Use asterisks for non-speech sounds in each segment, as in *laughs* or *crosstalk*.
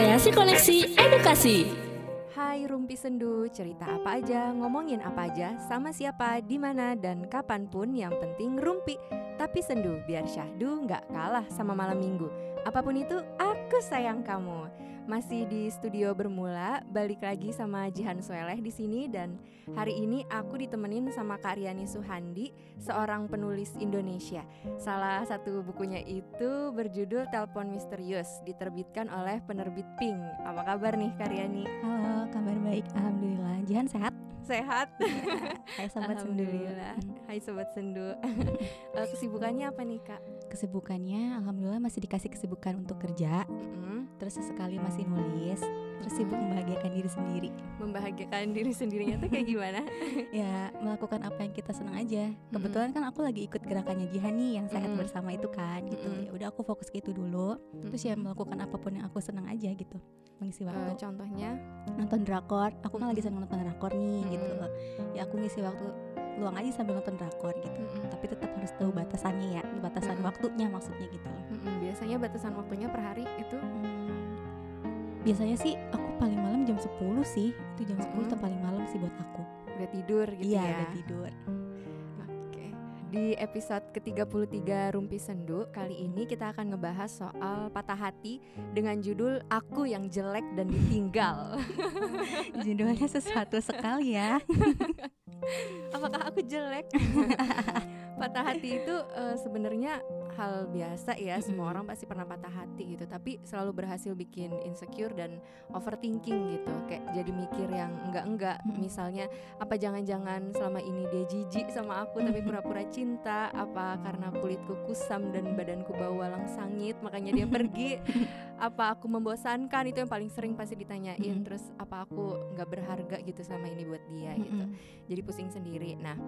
Kreasi Koneksi Edukasi. Hai Rumpi Sendu, cerita apa aja, ngomongin apa aja, sama siapa, di mana dan kapan pun yang penting rumpi. Tapi sendu, biar syahdu nggak kalah sama malam minggu. Apa pun itu, aku sayang kamu. Masih di studio bermula, balik lagi sama Jihan Sueleh di sini dan hari ini aku ditemenin sama Kak Riani Suhandi, seorang penulis Indonesia. Salah satu bukunya itu berjudul Telepon Misterius, diterbitkan oleh penerbit Pink. Apa kabar nih Kak Riani? Halo, kabar baik. Alhamdulillah. Jihan sehat? Sehat. *laughs* Hai sobat sendu. Alhamdulillah. Hai sobat sendu. *laughs* Eh, Kesibukannya apa nih Kak? Kesibukannya alhamdulillah masih dikasih kesibukan untuk kerja, Mm-mm. terus sesekali masih nulis, terus sibuk membahagiakan diri sendiri. Membahagiakan diri sendirinya tuh kayak gimana? *laughs* Ya, melakukan apa yang kita senang aja. Mm-mm. Kebetulan kan aku lagi ikut gerakannya Jihan nih yang sehat Mm-mm. bersama itu kan gitu. Mm-mm. Ya udah aku fokus ke itu dulu. Terus ya melakukan apa pun yang aku senang aja gitu. Mengisi Eh, waktu. contohnya nonton drakor. Aku kan lagi Mm-mm. seneng nonton drakor nih gitu. Ya aku ngisi waktu luang aja sambil nonton drakor gitu. Mm-mm. Tapi tetap harus tahu batasannya ya, batasan Mm-mm. waktunya maksudnya gitu. Mm-mm, biasanya batasan waktunya per hari itu Hmm, biasanya sih aku paling malam jam 10 sih. Itu jam 10 Mm-mm. tuh paling malam sih buat aku. udah tidur gitu iya, ya. udah tidur. Oke. Di episode ke-33 Rumpi Sendu kali ini kita akan ngebahas soal patah hati dengan judul Aku yang jelek dan ditinggal. *laughs* Judulnya sesuatu sekali ya. *laughs* Apakah aku jelek? *laughs* patah hati itu eh, sebenarnya hal biasa ya, semua orang pasti pernah patah hati gitu, tapi selalu berhasil bikin insecure dan overthinking gitu. Kayak jadi mikir yang enggak-enggak. Misalnya apa jangan-jangan selama ini dia jijik sama aku tapi pura-pura cinta, apa karena kulitku kusam dan badanku bau walang sangit makanya dia pergi. *laughs* apa aku membosankan itu yang paling sering pasti ditanyain. Mm-mm. Terus apa aku nggak berharga gitu selama ini buat dia gitu Mm-mm. jadi pusing sendiri. Nah,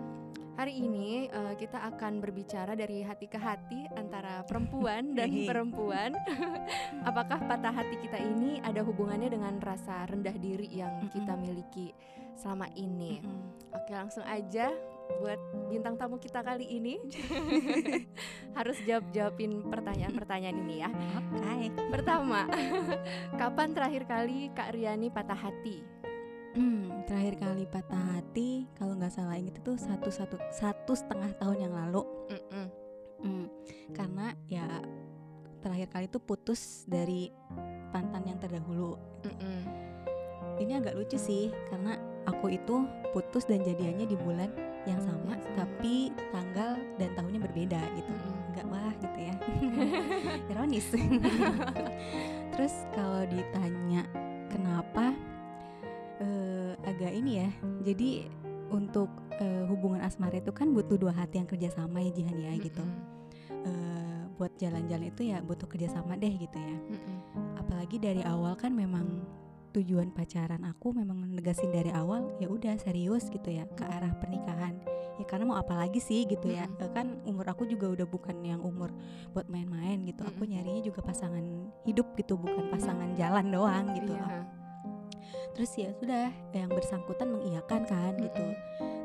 hari ini eh, kita akan berbicara dari hati ke hati antara perempuan *laughs* dan perempuan. *laughs* Apakah patah hati kita ini ada hubungannya dengan rasa rendah diri yang kita Mm-mm. miliki selama ini? Mm-mm. Oke, langsung aja buat bintang tamu kita kali ini *laughs* harus jawab-jawabin pertanyaan-pertanyaan ini ya. Oke. Pertama, *laughs* kapan terakhir kali Kak Riani patah hati? Hmm, terakhir kali patah hati kalau nggak salah inget itu satu satu satu setengah tahun yang lalu. Hmm, karena ya terakhir kali itu putus dari mantan yang terdahulu. Mm-mm. Ini agak lucu sih karena aku itu putus dan jadiannya di bulan yang sama, Yang sama. tapi tanggal dan tahunnya berbeda gitu. Enggak wah gitu ya. *laughs* Ironis. *laughs* Terus kalau ditanya kenapa eh, agak ini ya. Jadi untuk eh, hubungan asmara itu kan butuh dua hati yang kerjasama ya Jihan ya gitu. Mm-mm. Eh, buat jalan-jalan itu ya butuh kerjasama deh gitu ya. Mm-mm. Apalagi dari awal kan memang tujuan pacaran aku memang negasin dari awal ya udah serius gitu ya ke arah pernikahan ya karena mau apa lagi sih gitu ya. Eh, kan umur aku juga udah bukan yang umur buat main-main gitu aku Mm-mm. nyarinya juga pasangan hidup gitu bukan pasangan jalan doang gitu Iya. Terus ya sudah yang bersangkutan mengiyakan kan gitu.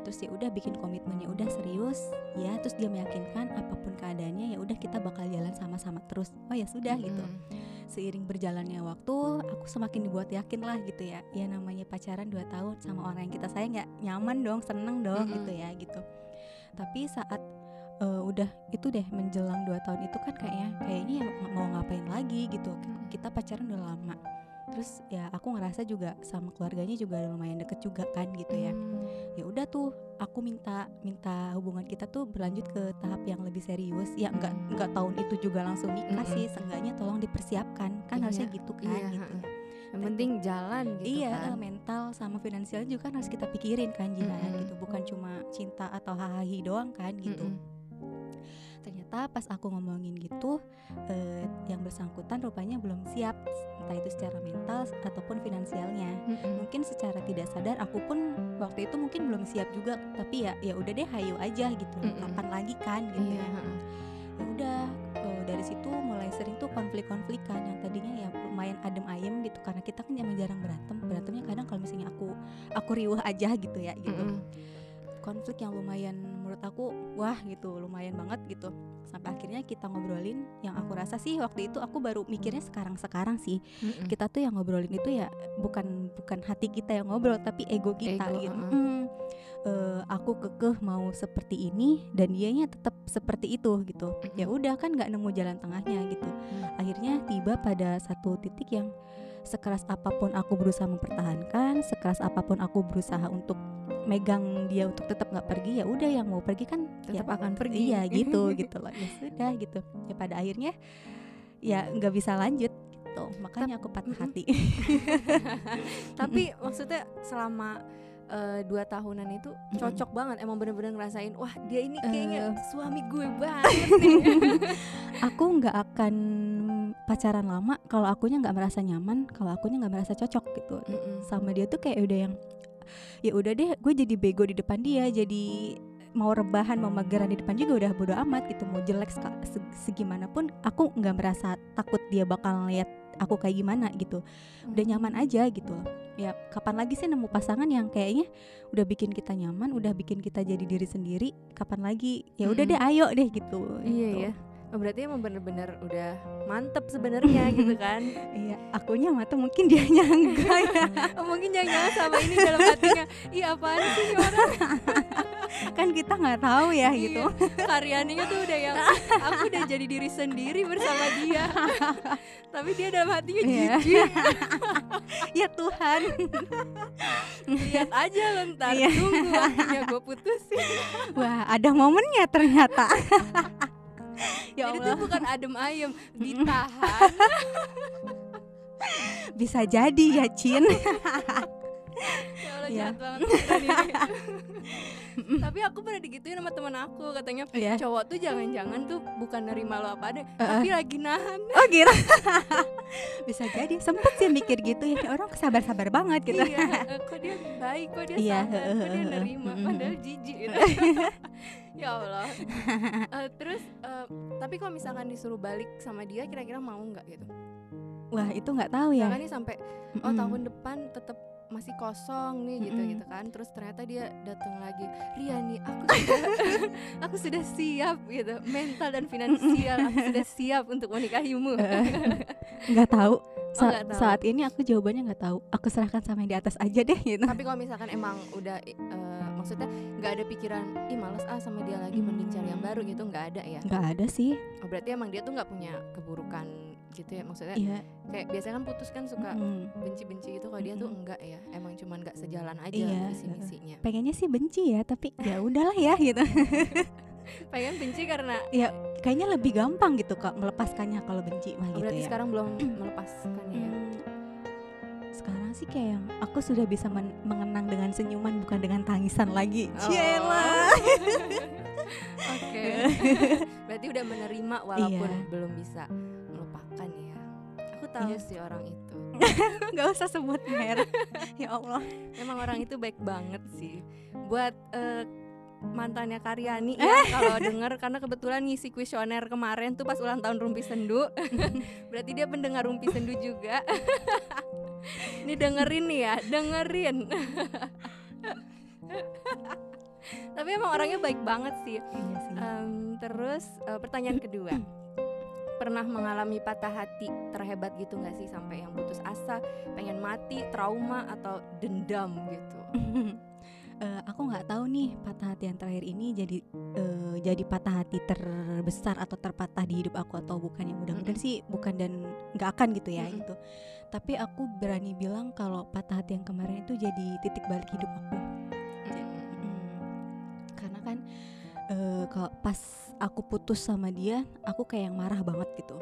Terus ya udah bikin komitmennya udah serius ya. Terus dia meyakinkan apa pun keadaannya ya udah kita bakal jalan sama-sama terus. Oh ya sudah gitu. Mm-mm. seiring berjalannya waktu aku semakin dibuat yakin lah gitu ya. Ya namanya pacaran 2 tahun sama orang yang kita sayang ya nyaman dong seneng dong Mm-mm. gitu ya gitu. Tapi saat eh, udah itu deh menjelang 2 tahun itu kan kayaknya kayaknya ya mau ngapain lagi gitu. Kita pacaran udah lama terus ya aku ngerasa juga sama keluarganya juga lumayan deket juga kan gitu ya Mm. ya udah tuh aku minta minta hubungan kita tuh berlanjut ke tahap yang lebih serius ya nggak Mm. nggak tahun itu juga langsung nikah Mm-mm. sih seenggaknya tolong dipersiapkan kan Iya, harusnya gitu kan iya, gitu ya. Yang penting jalan gitu iya kan. mental sama finansial juga kan harus kita pikirin kan Jihan Mm-mm. gitu bukan cuma cinta atau hahaha doang kan gitu Mm-mm. Ternyata pas aku ngomongin gitu eh, yang bersangkutan rupanya belum siap entah itu secara mental ataupun finansialnya Mm-mm. mungkin secara tidak sadar aku pun waktu itu mungkin belum siap juga tapi ya ya udah deh hayu aja gitu Mm-mm. kapan lagi kan gitu Iya, ya ya udah eh, dari situ mulai sering tuh konflik-konflik kan yang tadinya ya lumayan adem ayem gitu karena kita kan emang jarang berantem berantemnya kadang kalau misalnya aku aku riuh aja gitu ya gitu Mm-mm. Konflik yang lumayan menurut aku wah gitu lumayan banget gitu. Sampai akhirnya kita ngobrolin yang aku rasa sih waktu itu aku baru mikirnya sekarang sekarang sih. Mm-mm. kita tuh yang ngobrolin itu ya bukan bukan hati kita yang ngobrol tapi ego kita Ego, gitu. uh-uh. Mm, eh, aku kekeh mau seperti ini dan dianya tetap seperti itu gitu. Ya Mm-mm. udah kan nggak nemu jalan tengahnya gitu. Akhirnya tiba pada satu titik yang sekeras apa pun aku berusaha mempertahankan sekeras apa pun aku berusaha untuk megang dia untuk tetap nggak pergi ya udah yang mau pergi kan ya Tetap akan pergi. iya *laughs* gitu gitu loh ya sudah gitu ya pada akhirnya ya nggak bisa lanjut gitu makanya aku patah hati *laughs* Tapi maksudnya selama eh, dua tahunan itu cocok banget emang bener-bener ngerasain wah dia ini kayaknya Eh. suami gue banget nih. *laughs* aku nggak akan pacaran lama kalau akunya nggak merasa nyaman kalau akunya nggak merasa cocok gitu Mm-mm. sama dia tuh kayak udah yang ya udah deh gue jadi bego di depan dia jadi mau rebahan mau mageran di depan juga udah bodo amat gitu mau jelek segimanapun aku nggak merasa takut dia bakal lihat aku kayak gimana gitu udah nyaman aja gitu loh ya kapan lagi sih nemu pasangan yang kayaknya udah bikin kita nyaman udah bikin kita jadi diri sendiri kapan lagi ya udah Mm-mm. deh ayo deh gitu Iya gitu. ya. Oh, berarti emang bener-bener udah mantep sebenarnya *laughs* gitu kan. iya akunya mata mungkin dia *laughs* enggak ya Oh, mungkin jangan-jangan sama ini dalam hatinya, ih apaan sih orang *laughs* kan kita nggak tahu ya gitu Iya, Karyaninya tuh udah yang aku udah jadi diri sendiri bersama dia. Tapi dia dalam hatinya Iya. jijik. ya Tuhan Lihat aja lo ntar Iya. tunggu waktunya gue putusin. wah ada momennya ternyata ya Jadi tuh Allah bukan adem ayem, ditahan. *laughs* bisa jadi ya Cin *laughs* Ya Allah Iya. jahat banget. *laughs* *laughs* Tapi aku pernah digituin sama teman aku katanya ya cowok tuh jangan-jangan tuh bukan nerima lo apa deh, Eh, tapi lagi nahan. oh gitu *laughs* bisa jadi sempet sih mikir gitu ya orang sabar-sabar banget gitu. Iya, eh, kok dia baik, kok dia Iya, sabar, kok dia nerima, padahal jijik gitu. *laughs* ya Allah. Eh, terus eh, tapi kalau misalkan disuruh balik sama dia kira-kira mau nggak gitu? wah itu nggak tahu ya. Nih sampai oh tahun depan tetap masih kosong nih gitu gitu kan. Terus ternyata dia datang lagi Ria nih aku sudah *laughs* aku sudah siap gitu. Mental dan finansial aku sudah *laughs* siap untuk menikahimu. *laughs* Nggak tahu. Sa- tahu. saat ini aku jawabannya nggak tahu. Aku serahkan sama yang di atas aja deh gitu. Tapi kalau misalkan emang udah eh, maksudnya nggak ada pikiran ih males ah sama dia lagi mending cari yang baru gitu nggak ada ya? Nggak ada sih. Oh, berarti emang dia tuh nggak punya keburukan gitu ya maksudnya iya kayak biasanya kan putus kan suka mm. benci-benci gitu kalau dia tuh enggak ya emang cuman nggak sejalan aja Iya, visi misinya pengennya sih benci ya tapi ya udahlah ya gitu *laughs* pengen benci karena kayaknya lebih gampang gitu kak melepaskannya kalau benci mah Oh, gitu berarti ya sekarang belum *clears throat* melepaskannya ya. Hmm, sekarang sih kayak yang aku sudah bisa men- mengenang dengan senyuman bukan dengan tangisan lagi Oh. Ciela. *laughs* Oke. *laughs* berarti udah menerima walaupun Iya. belum bisa melupakan ya. Aku tahu Iya. sih orang itu. *laughs* nggak usah sebut merek ya Allah Emang orang itu baik banget sih. Buat eh, mantannya Karyani Eh. ya kalau denger karena kebetulan ngisi kuesioner kemarin tuh pas ulang tahun Rumpi Sendu. *laughs* Berarti dia pendengar Rumpi Sendu juga. *laughs* Ini dengerin nih ya, dengerin. Tapi emang orangnya baik banget sih. Em, terus eh, pertanyaan kedua, *clears throat* pernah mengalami patah hati terhebat gitu nggak sih sampai yang putus asa, pengen mati, trauma atau dendam gitu? *laughs* Eh, aku nggak tahu nih patah hati yang terakhir ini jadi eh, jadi patah hati terbesar atau terpatah di hidup aku atau bukan ya mudah-mudahan Mm-mm. sih bukan dan nggak akan gitu ya Mm-mm. gitu tapi aku berani bilang kalau patah hati yang kemarin itu jadi titik balik hidup aku eh, kalau pas aku putus sama dia aku kayak yang marah banget gitu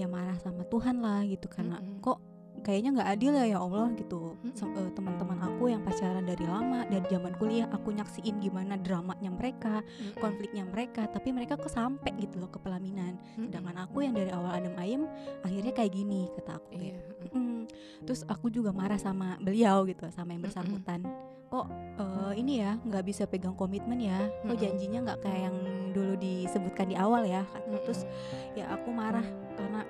ya marah sama Tuhan lah gitu karena Mm-mm. kok kayaknya nggak adil ya ya Allah gitu. Eh, teman-teman aku yang pacaran dari lama dari zaman kuliah aku nyaksiin gimana dramanya mereka konfliknya mereka tapi mereka kok sampai gitu loh ke pelaminan. Sedangkan aku yang dari awal adem ayem akhirnya kayak gini kata aku Iya. ya. Mm. terus aku juga marah sama beliau gitu sama yang bersangkutan. Kok eh, ini ya nggak bisa pegang komitmen ya? Kok janjinya nggak kayak yang dulu disebutkan di awal ya? Kata terus ya aku marah karena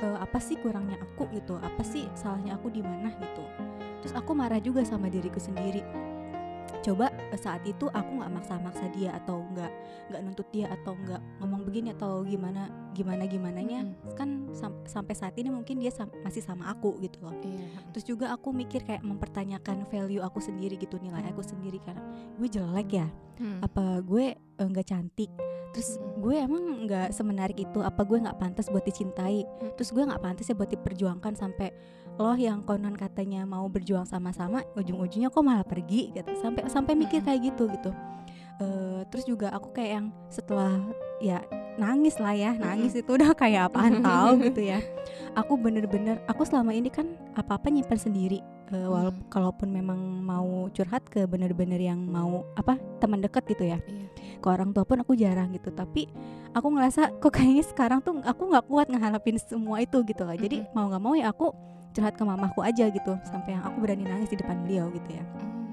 eh, apa sih kurangnya aku? gitu. Apa sih salahnya aku di mana? gitu. Terus aku marah juga sama diriku sendiri coba eh, saat itu aku nggak maksa-maksa dia atau nggak nggak nuntut dia atau nggak ngomong begini atau gimana gimana gimananya Mm-mm. kan sam- sampai saat ini mungkin dia sam- masih sama aku gitu loh Iya. terus juga aku mikir kayak mempertanyakan value aku sendiri gitu nilai aku sendiri karena gue jelek ya Hmm. apa gue eh, nggak cantik terus gue emang nggak semenarik itu apa gue nggak pantas buat dicintai Mm. terus gue nggak pantas ya buat diperjuangkan sampai loh yang konon katanya mau berjuang sama-sama ujung-ujungnya kok malah pergi gitu. Sampai sampai mikir kayak gitu gitu. Eh, terus juga aku kayak yang setelah ya nangis lah ya nangis itu udah kayak apaan *laughs* tahu gitu ya. Aku bener-bener aku selama ini kan apa-apa nyimpan sendiri. Eh, walau Hmm. kalaupun memang mau curhat ke bener-bener yang mau apa teman dekat gitu ya. Iya. ke orang tua pun aku jarang gitu. Tapi aku ngerasa kok kayaknya sekarang tuh aku nggak kuat ngehalapin semua itu gitu loh. Jadi Mm-mm. mau nggak mau ya aku curhat ke mamaku aja gitu sampai yang aku berani nangis di depan beliau gitu ya Hmm.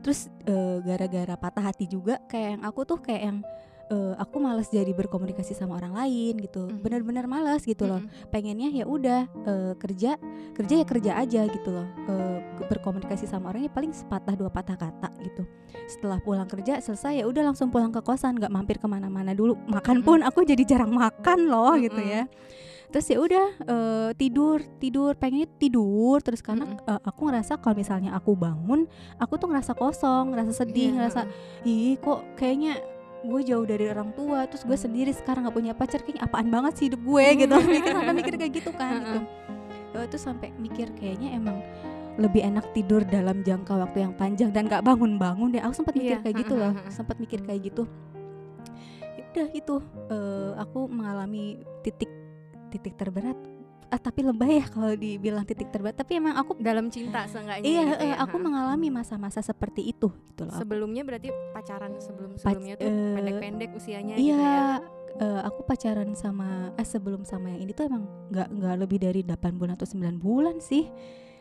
terus eh, gara-gara patah hati juga kayak yang aku tuh kayak yang eh, aku malas jadi berkomunikasi sama orang lain gitu Mhm. bener-bener malas gitu loh Mm-mm. pengennya ya udah eh, kerja kerja ya kerja aja gitu loh Eh, berkomunikasi sama orangnya paling sepatah dua patah kata gitu setelah pulang kerja selesai ya udah langsung pulang ke kosan nggak mampir ke mana-mana dulu makan Mm-mm. pun aku jadi jarang makan loh gitu ya terus ya udah eh, tidur tidur pengennya tidur. Terus karena Mm-mm. eh, aku ngerasa kalau misalnya aku bangun aku tuh ngerasa kosong ngerasa sedih Iya, ngerasa ih kok kayaknya gue jauh dari orang tua terus gue sendiri sekarang nggak punya pacar kayaknya apaan banget sih hidup gue gitu. *laughs* Mikir sampai mikir kayak gitu kan gitu. Eh, terus sampai mikir kayaknya emang lebih enak tidur dalam jangka waktu yang panjang dan gak bangun-bangun deh. Aku sempat mikir Iya, kayak gitu loh sempat mikir kayak gitu. Ya udah itu eh, aku mengalami titik titik terberat ah, tapi lebay ya kalau dibilang titik terberat tapi emang aku dalam cinta seenggaknya iya gitu eh, ya, aku heeh. mengalami masa-masa seperti itu gitu loh sebelumnya berarti pacaran sebelum sebelumnya tuh eh, pendek-pendek usianya gitu Iya, ya eh, aku pacaran sama eh sebelum sama yang ini tuh emang nggak nggak lebih dari 8 bulan atau 9 bulan sih.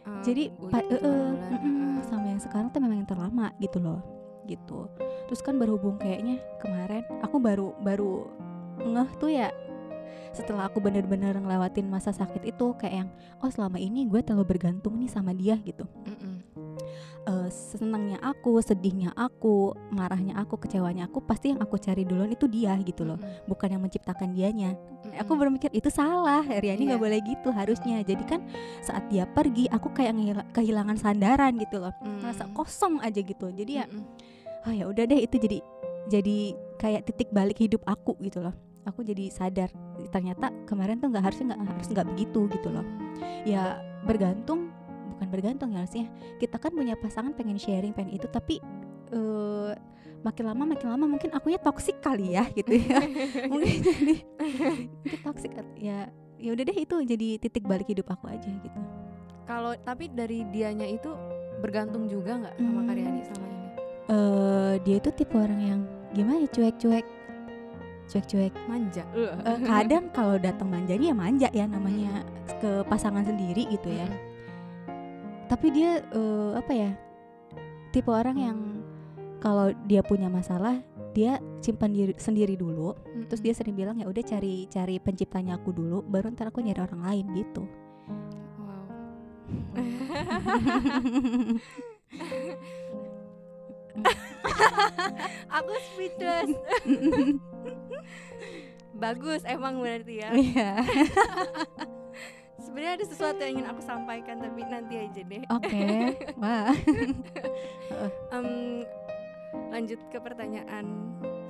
Eh, Jadi pa- eh, eh, mm-mm, heeh. sama yang sekarang tuh memang yang terlama gitu loh. Gitu. Terus kan berhubung kayaknya kemarin aku baru baru ngeh tuh ya setelah aku bener-bener ngelewatin masa sakit itu kayak yang oh selama ini gue terlalu bergantung nih sama dia gitu Mm-mm. eh, senangnya aku, sedihnya aku, marahnya aku, kecewanya aku, pasti yang aku cari duluan itu dia gitu loh, Mm-mm. bukan yang menciptakan dianya. Mm-mm. Aku berpikir itu salah, Riani nggak Iya. boleh gitu harusnya. Jadi kan saat dia pergi, aku kayak kehilangan sandaran gitu loh, Mm. merasa kosong aja gitu. Jadi ya, Mm-mm. oh ya udah deh itu jadi jadi kayak titik balik hidup aku gitu loh. Aku jadi sadar ternyata kemarin tuh nggak harusnya nggak harus nggak begitu gitu loh. Ya bergantung bukan bergantung ya harusnya kita kan punya pasangan pengen sharing pengen itu tapi eh makin lama makin lama mungkin akunya toksik kali ya gitu ya. *laughs* Mungkin jadi mungkin toksik ya ya udah deh itu jadi titik balik hidup aku aja gitu. Kalau tapi dari dianya itu bergantung juga nggak sama Hmm. Karyani sama ini? Eh dia itu tipe orang yang gimana ya cuek-cuek cuek-cuek manja. Eh, kadang kalau datang manjanya ya manja ya namanya ke pasangan sendiri gitu ya. Mm-mm. tapi dia eh, apa ya tipe orang yang kalau dia punya masalah dia simpan diri sendiri dulu. Terus dia sering bilang ya udah cari cari penciptanya aku dulu baru ntar aku nyari orang lain gitu. Wow *laughs* *laughs* *laughs* aku speechless. *laughs* Bagus emang berarti ya. Iya. *laughs* Sebenarnya ada sesuatu yang ingin aku sampaikan tapi nanti aja deh. Oke wah. Em, lanjut ke pertanyaan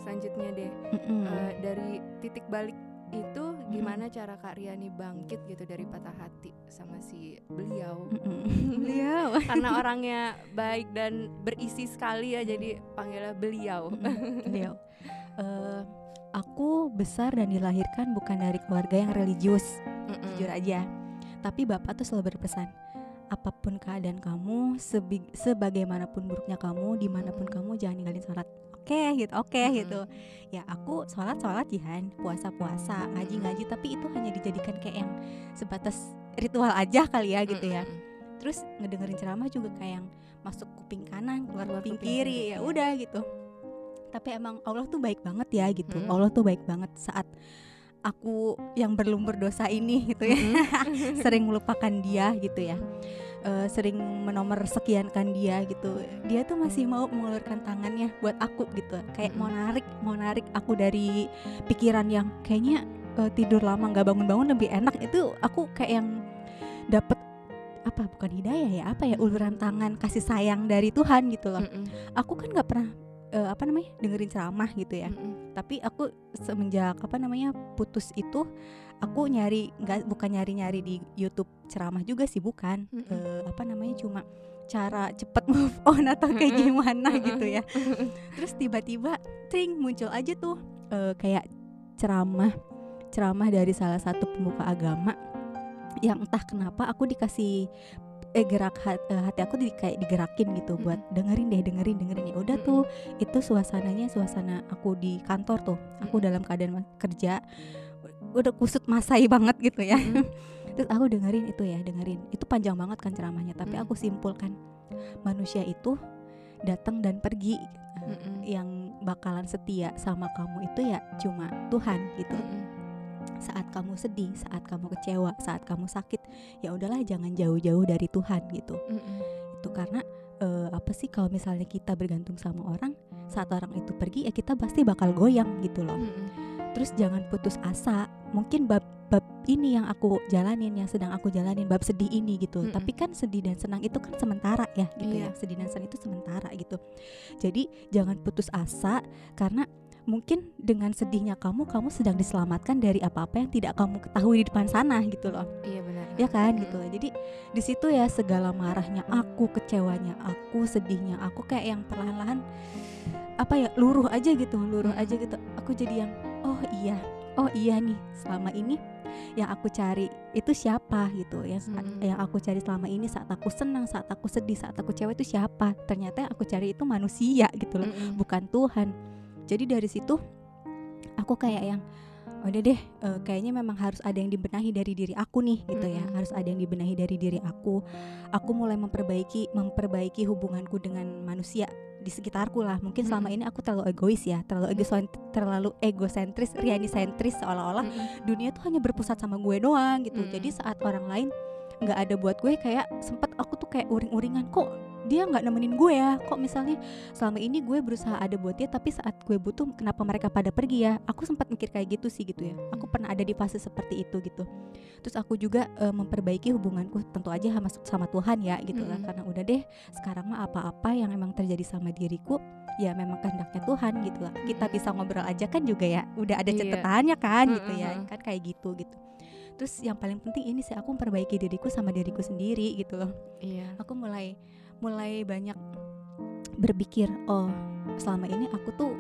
selanjutnya deh. Mm-mm. Eh, dari titik balik itu gimana cara Kak Riani bangkit gitu dari patah hati sama si beliau? *laughs* Beliau. Karena orangnya baik dan berisi sekali ya jadi panggilnya beliau. Beliau. Eh, aku besar dan dilahirkan bukan dari keluarga yang religius Mm-mm. jujur aja. Tapi bapak tuh selalu berpesan apa pun keadaan kamu sebagaimanapun buruknya kamu di mana pun kamu jangan ninggalin sholat oke gitu oke Mm-mm. gitu. Ya aku sholat sholat jihan puasa puasa ngaji ngaji tapi itu hanya dijadikan kayak yang sebatas ritual aja kali ya gitu ya. Terus ngedengerin ceramah juga kayak yang masuk kuping kanan keluar Keluar kuping, kuping kiri ya iya. udah gitu. Tapi emang Allah tuh baik banget ya gitu. Allah tuh baik banget saat aku yang belum berdosa ini gitu ya. *laughs* Sering melupakan dia gitu ya eh, sering menomor sekiankan dia gitu. Dia tuh masih mau mengeluarkan tangannya buat aku gitu. Kayak mau narik mau narik aku dari pikiran yang kayaknya eh, tidur lama nggak bangun-bangun lebih enak. Itu aku kayak yang dapet apa bukan hidayah ya apa ya uluran tangan kasih sayang dari Tuhan gitu loh. Mm-mm. aku kan nggak pernah eh, apa namanya dengerin ceramah gitu ya. Mm-mm. tapi aku semenjak apa namanya putus itu aku nyari nggak bukan nyari nyari di YouTube ceramah juga sih bukan. Mm-mm. Eh, apa namanya cuma cara cepet *laughs* move on atau kayak gimana gitu ya. *laughs* Terus tiba-tiba tring muncul aja tuh eh, kayak ceramah ceramah dari salah satu pemuka agama yang entah kenapa aku dikasih eh gerak hat- eh, hati aku di, kayak digerakin gitu buat dengerin deh dengerin dengerin. Ya udah tuh itu suasananya suasana aku di kantor tuh. Aku dalam keadaan kerja udah kusut masai banget gitu ya Mm-mm. *laughs* terus aku dengerin itu ya dengerin itu panjang banget kan ceramahnya tapi Mm. aku simpulkan manusia itu datang dan pergi Mm-mm. yang bakalan setia sama kamu itu ya cuma Tuhan gitu Mm-mm. saat kamu sedih saat kamu kecewa saat kamu sakit ya udahlah jangan jauh-jauh dari Tuhan gitu Mm-mm. itu karena eh, apa sih kalau misalnya kita bergantung sama orang saat orang itu pergi ya kita pasti bakal goyang gitu loh Mm-mm. Terus jangan putus asa mungkin bab bab ini yang aku jalanin yang sedang aku jalanin bab sedih ini gitu Mm-mm. tapi kan sedih dan senang itu kan sementara ya gitu Iya. ya sedih dan senang itu sementara gitu jadi jangan putus asa karena mungkin dengan sedihnya kamu kamu sedang diselamatkan dari apa-apa yang tidak kamu ketahui di depan sana gitu loh Iya benar. ya kan Mm-mm. gitu jadi di situ ya segala marahnya aku kecewanya aku sedihnya aku kayak yang perlahan-lahan apa ya luruh aja gitu luruh Mm. aja gitu aku jadi yang oh iya oh iya nih selama ini yang aku cari itu siapa gitu ya sa- Mm. yang aku cari selama ini saat aku senang saat aku sedih saat aku cewek itu siapa ternyata yang aku cari itu manusia gitu loh Mm-mm. bukan Tuhan jadi dari situ aku kayak yang udah deh eh, kayaknya memang harus ada yang dibenahi dari diri aku nih gitu ya Mm-mm. harus ada yang dibenahi dari diri aku aku mulai memperbaiki memperbaiki hubunganku dengan manusia di sekitarku lah. Mungkin selama ini aku terlalu egois ya terlalu egois terlalu egosentris rianisentris seolah-olah Mm-mm. dunia tuh hanya berpusat sama gue doang gitu. Jadi saat orang lain nggak ada buat gue kayak sempet aku tuh kayak uring-uringan kok dia nggak nemenin gue ya. Kok misalnya selama ini gue berusaha ada buat dia tapi saat gue butuh kenapa mereka pada pergi ya? Aku sempat mikir kayak gitu sih gitu ya. Aku pernah ada di fase seperti itu gitu. Terus aku juga eh, memperbaiki hubunganku tentu aja sama sama Tuhan ya gitu lah. Mm-mm. karena udah deh sekarang mah apa-apa yang emang terjadi sama diriku ya memang kehendaknya Tuhan gitu lah. Kita bisa ngobrol aja kan juga ya udah ada Iya. catatannya kan gitu ya. Kan kayak gitu gitu. Terus yang paling penting ini sih aku memperbaiki diriku sama diriku sendiri gitu loh. Iya. aku mulai mulai banyak berpikir oh selama ini aku tuh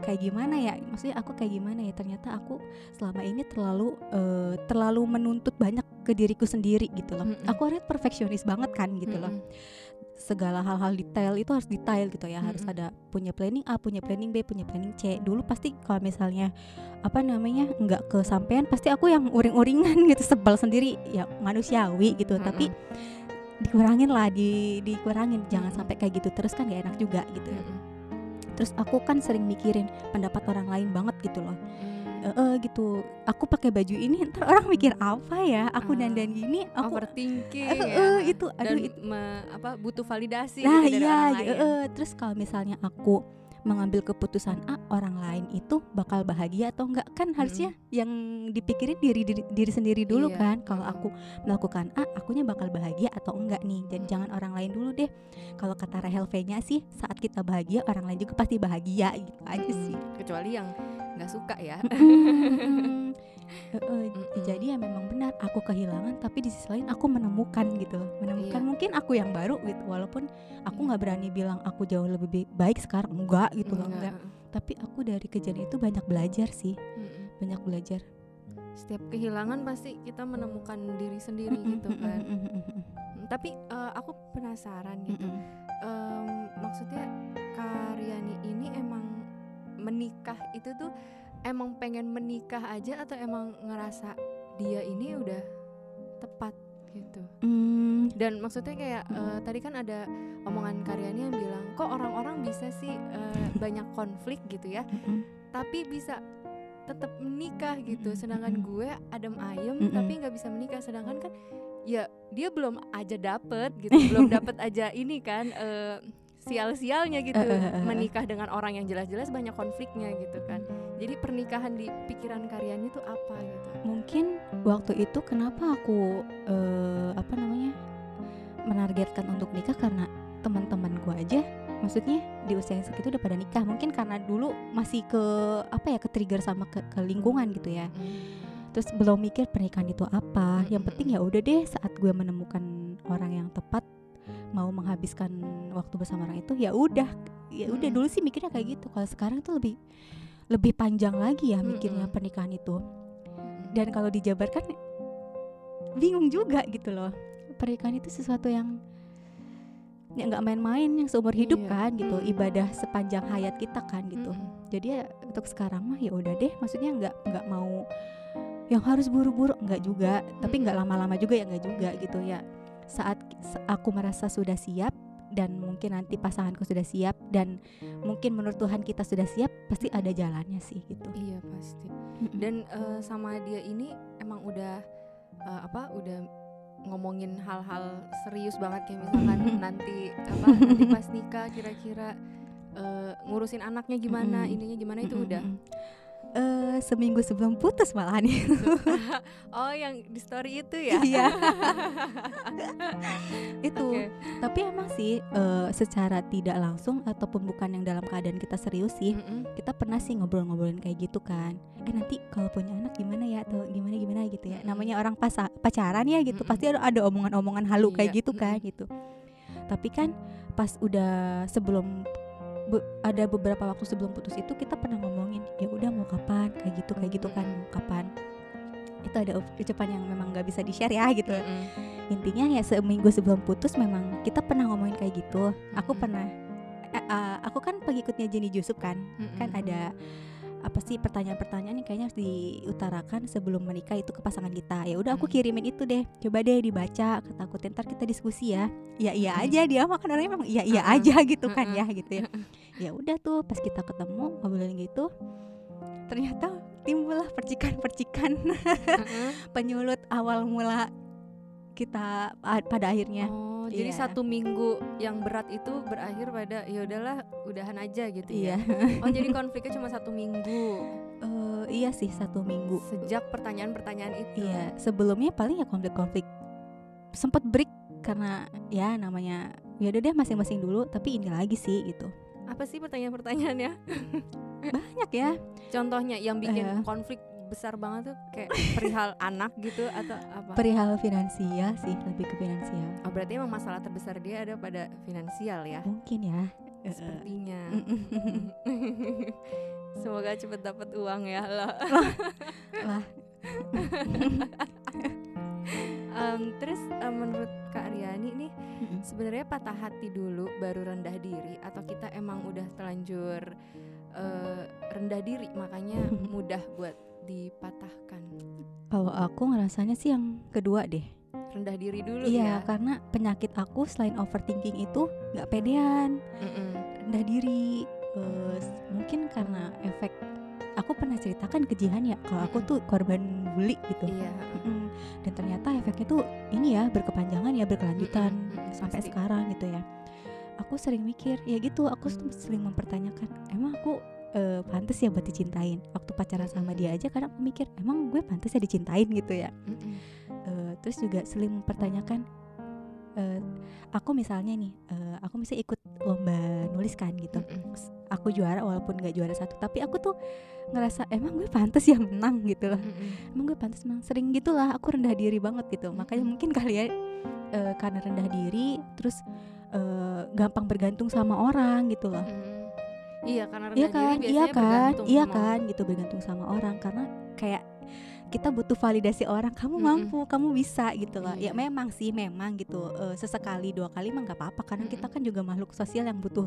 kayak gimana ya? Maksudnya aku kayak gimana ya? Ternyata aku selama ini terlalu eh, terlalu menuntut banyak ke diriku sendiri gitu loh. Mm-mm. aku orangnya perfeksionis banget kan gitu loh. Mm-mm. segala hal-hal detail itu harus detail gitu ya. Harus Mm-mm. ada punya planning A punya planning B punya planning C. Dulu pasti kalau misalnya apa namanya nggak kesampaian pasti aku yang uring-uringan *laughs* gitu sebal sendiri. Ya manusiawi gitu. Tapi dikurangin lah di dikurangin jangan Mm-mm. sampai kayak gitu terus kan gak enak juga gitu ya. Mm-mm. terus aku kan sering mikirin pendapat orang lain banget gitu loh eh eh, gitu aku pakai baju ini *laughs* ntar orang mikir apa ya aku Ah. dandan gini aku overthinking Eh, ya. eh, itu, aduh, dan itu- me- apa butuh validasi nah gitu dari iya orang lain. eh, terus kalau misalnya aku mengambil keputusan A orang lain itu bakal bahagia atau enggak? Kan harusnya yang dipikirin diri diri, diri sendiri dulu Iya, kan. Kalau aku melakukan A akunya bakal bahagia atau enggak nih? Jadi Mm. jangan orang lain dulu deh. Kalau kata Rahel V-nya sih saat kita bahagia orang lain juga pasti bahagia gitu aja Mm-mm. sih. kecuali yang nggak suka ya *laughs* Jadi ya memang benar aku kehilangan tapi di sisi lain aku menemukan gitu menemukan Iya. mungkin aku yang baru gitu walaupun aku Iya. nggak berani bilang aku jauh lebih bi- baik sekarang enggak gitu loh Enggak. enggak tapi aku dari kejadian itu banyak belajar sih Mm-mm. banyak belajar setiap kehilangan pasti kita menemukan diri sendiri gitu kan mm-mm, tapi eh, aku penasaran gitu. Em, maksudnya Karyani ini emang menikah itu tuh emang pengen menikah aja atau emang ngerasa dia ini udah tepat gitu? Mm, dan maksudnya kayak eh, tadi kan ada omongan Karyani yang bilang kok orang-orang bisa sih eh, banyak konflik gitu ya? Mm-mm. tapi bisa tetap menikah gitu. Sedangkan gue adem ayem Mm-mm. tapi nggak bisa menikah. Sedangkan kan ya dia belum aja dapet gitu. Belum *laughs* dapet aja ini kan eh, sial-sialnya gitu. Menikah dengan orang yang jelas-jelas banyak konfliknya gitu kan jadi pernikahan di pikiran karyanya tuh apa gitu? Mungkin waktu itu kenapa aku eh, apa namanya menargetkan untuk nikah karena teman-teman gua aja. Maksudnya di usia yang segitu udah pada nikah. Mungkin karena dulu masih ke apa ya ke trigger sama ke, ke lingkungan gitu ya. Terus belum mikir pernikahan itu apa. Yang penting ya udah deh saat gue menemukan orang yang tepat mau menghabiskan waktu bersama orang itu ya udah. Ya udah Mm-mm. dulu sih mikirnya kayak gitu. Kalau sekarang tuh lebih lebih panjang lagi ya mikirnya Mm-mm. pernikahan itu. Dan kalau dijabarkan bingung juga gitu loh. Pernikahan itu sesuatu yang ya nggak main-main yang seumur hidup Iya. kan gitu. Ibadah sepanjang hayat kita kan gitu. Mm-mm. jadi ya untuk sekarang mah ya udah deh. Maksudnya nggak nggak mau yang harus buru-buru nggak juga. Tapi nggak lama-lama juga ya nggak juga gitu. Ya saat aku merasa sudah siap dan mungkin nanti pasanganku sudah siap dan mungkin menurut Tuhan kita sudah siap pasti ada jalannya sih gitu. Iya pasti. Dan eh, sama dia ini emang udah eh, apa udah ngomongin hal-hal serius banget kayak misalkan *laughs* nanti apa nanti pas nikah kira-kira eh, ngurusin anaknya gimana ininya gimana itu udah Eh, seminggu sebelum putus malahan ya. *laughs* oh yang di story itu ya Iya. *laughs* itu Oke. tapi emang sih eh, secara tidak langsung ataupun bukan yang dalam keadaan kita serius sih Mm-mm. kita pernah sih ngobrol-ngobrolin kayak gitu kan eh nanti kalau punya anak gimana ya atau gimana gimana gitu ya Mm-mm. namanya orang pasa- pacaran ya gitu Mm-mm. pasti ada ada omongan-omongan halu kayak Iya, gitu kan mm-mm. gitu tapi kan pas udah sebelum be- ada beberapa waktu sebelum putus itu kita pernah ngomongin ya udah mau kapan kayak gitu kayak gitu kan mau kapan itu ada ucapan yang memang nggak bisa di share ya gitu Mm-mm. intinya ya seminggu sebelum putus memang kita pernah ngomongin kayak gitu aku Mm-mm. pernah eh, eh, aku kan pengikutnya Jenny Jusuf kan kan Mm-mm. ada apa sih pertanyaan-pertanyaan yang kayaknya harus diutarakan sebelum menikah itu ke pasangan kita. Ya udah aku Mm. kirimin itu deh. Coba deh dibaca aku ntar kita diskusi ya. Ya iya Mm. aja. Dia makan orangnya emang iya iya Mm-mm. aja gitu kan ya gitu ya. Ya udah tuh pas kita ketemu ngobrolin gitu ternyata timbullah percikan-percikan. *laughs* Penyulut awal mula kita pada akhirnya Oh, jadi Iya. satu minggu yang berat itu berakhir pada ya udahlah udahan aja gitu iya ya. Oh, jadi konfliknya cuma satu minggu Eh, iya sih satu minggu sejak pertanyaan-pertanyaan itu. Iya, sebelumnya paling ya konflik-konflik sempet break karena ya namanya ya udah deh masing-masing dulu tapi ini lagi sih gitu. Apa sih pertanyaan-pertanyaannya? *laughs* Banyak ya. Contohnya yang bikin Eh. konflik besar banget tuh kayak perihal *laughs* anak gitu atau apa? Perihal finansial sih, lebih ke finansial. Oh, berarti emang masalah terbesar dia ada pada finansial ya. Mungkin ya. Sepertinya. *laughs* Semoga cepet dapat uang ya lah. *laughs* Lah. Em, terus em, menurut Kak Riani nih Mm-mm. sebenarnya patah hati dulu baru rendah diri atau kita emang udah terlanjur eh, rendah diri makanya mudah buat dipatahkan Kalau aku ngerasanya sih yang kedua deh. rendah diri dulu Iya, ya karena penyakit aku selain overthinking itu nggak pedean, Mm-mm. rendah diri. Eh, s- mungkin karena efek aku pernah ceritakan ke Jihan ya kalau aku tuh korban bully gitu. iya Mm-mm. Dan ternyata efeknya tuh ini ya berkepanjangan ya berkelanjutan mm-mm, sampai pasti. sekarang gitu ya. Aku sering mikir ya gitu, aku sering mempertanyakan, emang aku eh, pantas ya buat dicintain. Waktu pacaran sama dia aja kadang aku mikir, emang gue pantas ya dicintain gitu ya. Mm-mm. Eh, terus juga sering mempertanyakan, eh, aku misalnya nih, eh, aku misalnya ikut lomba nulis kan gitu. Mm-mm. Aku juara walaupun gak juara satu, tapi aku tuh ngerasa emang gue pantas ya menang gitu loh emang gue pantas menang sering gitulah aku rendah diri banget gitu makanya mungkin kali ya eh, karena rendah diri terus eh, gampang bergantung sama orang gitu loh. Iya karena rendah iya diri kan biasanya iya kan bergantung iya sama- kan gitu bergantung sama orang karena kayak kita butuh validasi orang kamu Mm-mm. mampu kamu bisa gitu loh Iya. ya memang sih memang gitu eh, sesekali dua kali mah nggak apa-apa karena kita Mm-mm. kan juga makhluk sosial yang butuh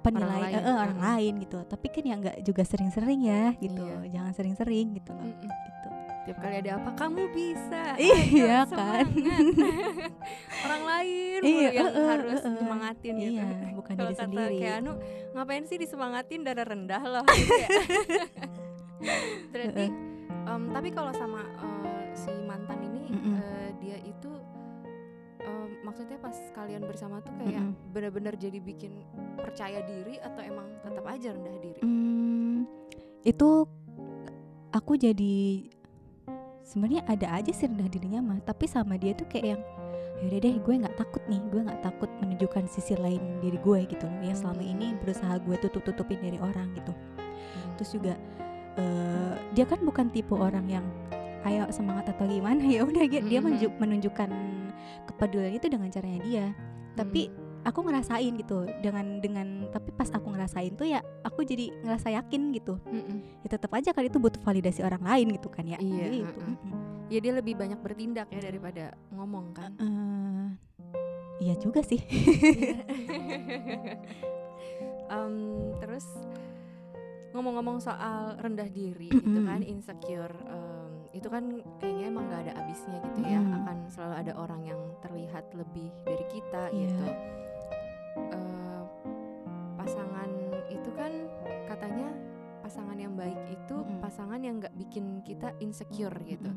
penilaian lain. eh, eh, orang Mm. lain gitu tapi kan ya nggak juga sering-sering ya gitu Iya. jangan sering-sering gitu loh Mm-mm. gitu tiap kali ada apa kamu bisa *laughs* Iya Ayo, kan. *laughs* *laughs* orang lain Iya, yang eh, harus eh, eh. nyemangatin gitu Iya, bukan kalau diri kata sendiri. kayak anu ngapain sih disemangatin darah rendah loh gitu ya. berarti em, tapi kalau sama eh, si mantan ini Mm-mm. eh, dia itu em, maksudnya pas kalian bersama tuh kayak Mm-mm. benar-benar jadi bikin percaya diri atau emang tetap aja rendah diri? Hmm, itu aku jadi sebenarnya ada aja sih rendah dirinya mah tapi sama dia tuh kayak yang yaudah deh gue nggak takut nih gue nggak takut menunjukkan sisi lain diri gue gitu loh. Yang selama ini berusaha gue tutup tutupin dari orang gitu. Terus juga eh, dia kan bukan tipe orang yang ayo semangat atau gimana? *laughs* Ya udah dia, Mhm. menunjuk- menunjukkan kepedulian itu dengan caranya dia. Tapi aku ngerasain gitu dengan dengan tapi pas aku ngerasain tuh ya aku jadi ngerasa yakin gitu Mm-mm. ya tetap aja kan itu butuh validasi orang lain gitu kan ya Iya, Jadi itu heeh. mm-mm. ya dia lebih banyak bertindak ya daripada ngomong kan. Eh, iya juga sih *laughs* Em, terus ngomong-ngomong soal rendah diri gitu kan insecure em, itu kan kayaknya emang nggak ada habisnya gitu ya Mm. akan selalu ada orang yang terlihat lebih dari kita Iya. gitu Eh, pasangan itu kan katanya pasangan yang baik itu Mm-mm. pasangan yang nggak bikin kita insecure gitu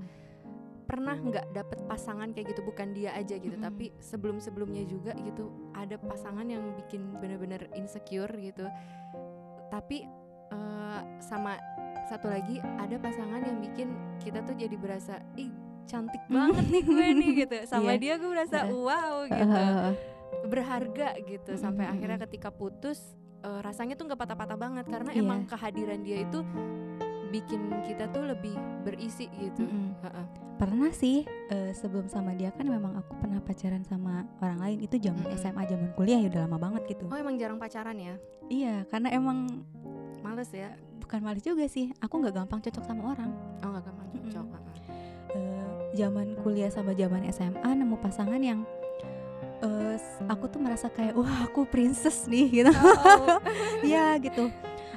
pernah nggak dapet pasangan kayak gitu bukan dia aja gitu Mm-mm. tapi sebelum sebelumnya juga gitu ada pasangan yang bikin bener-bener insecure gitu tapi eh, sama satu lagi ada pasangan yang bikin kita tuh jadi berasa ih cantik *laughs* banget nih gue nih gitu sama Iya. dia gue berasa *laughs* Heeh. wow gitu berharga gitu sampai Mm-mm, akhirnya mm-mm. ketika putus eh, rasanya tuh nggak patah-patah banget karena Iya. emang kehadiran dia itu bikin kita tuh lebih berisi gitu Mm-mm. Heeh. pernah sih eh, sebelum sama dia kan memang aku pernah pacaran sama orang lain itu zaman Mm-mm. SMA zaman kuliah ya udah lama banget gitu oh emang jarang pacaran ya iya karena emang males ya bukan males juga sih aku nggak gampang cocok sama orang oh nggak gampang cocok heeh. Eh, zaman kuliah sama zaman SMA nemu pasangan yang eh, s- aku tuh merasa kayak wah aku princess nih gitu. Oh. *laughs* ya gitu.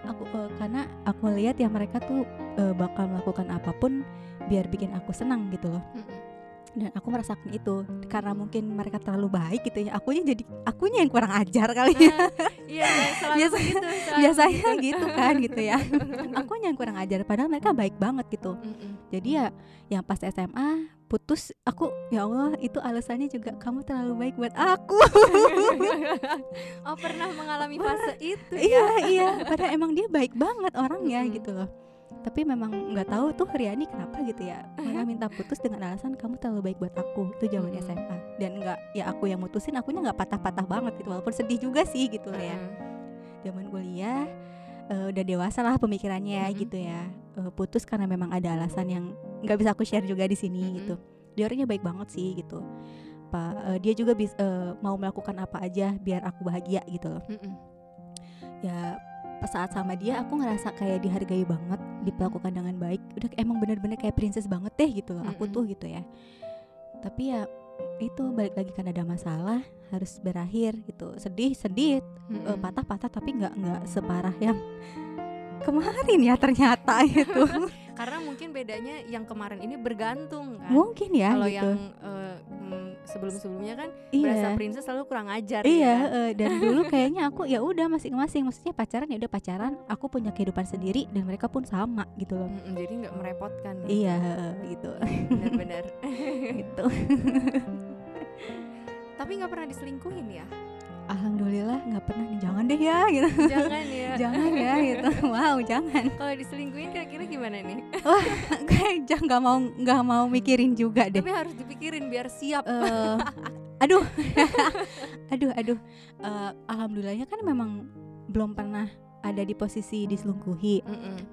Aku eh, karena aku lihat ya mereka tuh eh, bakal melakukan apa pun biar bikin aku senang gitu loh. Dan aku merasakan itu karena mungkin mereka terlalu baik gitu ya akunya jadi akunya yang kurang ajar kali ya. Nah, iya *laughs* selalu Biasa- begitu selalu biasanya begitu. gitu *laughs* kan gitu ya. Akunya yang kurang ajar padahal mereka baik banget gitu. Jadi ya yang pas SMA putus aku ya Allah itu alasannya juga kamu terlalu baik buat aku. *laughs* Oh pernah mengalami fase itu ya? Iya iya. Padahal emang dia baik banget orangnya Mm-mm. gitu loh. Tapi memang nggak tahu tuh Riani kenapa gitu ya malah minta putus dengan alasan kamu terlalu baik buat aku. Itu zaman Mm-mm. SMA dan nggak ya aku yang mutusin akunya nggak patah-patah banget gitu. Walaupun sedih juga sih gitu loh ya. Zaman kuliah eh, udah dewasa lah pemikirannya Mm-mm. gitu ya Eh, putus karena memang ada alasan yang nggak bisa aku share juga di sini Mm-mm. gitu dia orangnya baik banget sih gitu pak dia juga bis, eh, mau melakukan apa aja biar aku bahagia gitu loh Mm-mm. ya pas saat sama dia aku ngerasa kayak dihargai banget diperlakukan dengan baik udah emang bener-bener kayak princess banget deh gitu loh aku Mm-mm. tuh gitu ya tapi ya itu balik lagi kan ada masalah harus berakhir gitu. Sedih sedih eh, patah-patah tapi nggak nggak separah yang kemarin ya ternyata *laughs* itu karena mungkin bedanya yang kemarin ini bergantung kan. Mungkin ya kalau gitu. yang mm, sebelum-sebelumnya kan berasa iya princess selalu kurang ajar iya ya. eh, dan dulu kayaknya aku ya udah masing-masing. Maksudnya pacaran ya udah pacaran. Aku punya kehidupan sendiri dan mereka pun sama gitu loh. Jadi nggak merepotkan iya eh, gitu. Benar-benar. *laughs* Gitu. Tapi nggak pernah diselingkuhin ya? Alhamdulillah nggak pernah nih. Jangan deh ya gitu. Jangan ya. *laughs* Jangan. gitu *laughs* wow jangan. Kalau diselingkuhin kira-kira gimana nih? *laughs* Kayak jangan nggak mau nggak mau mikirin juga deh. Tapi harus dipikirin biar siap. Eh, *laughs* aduh. Aduh aduh. Eh, alhamdulillahnya kan memang belum pernah ada di posisi diselingkuhi.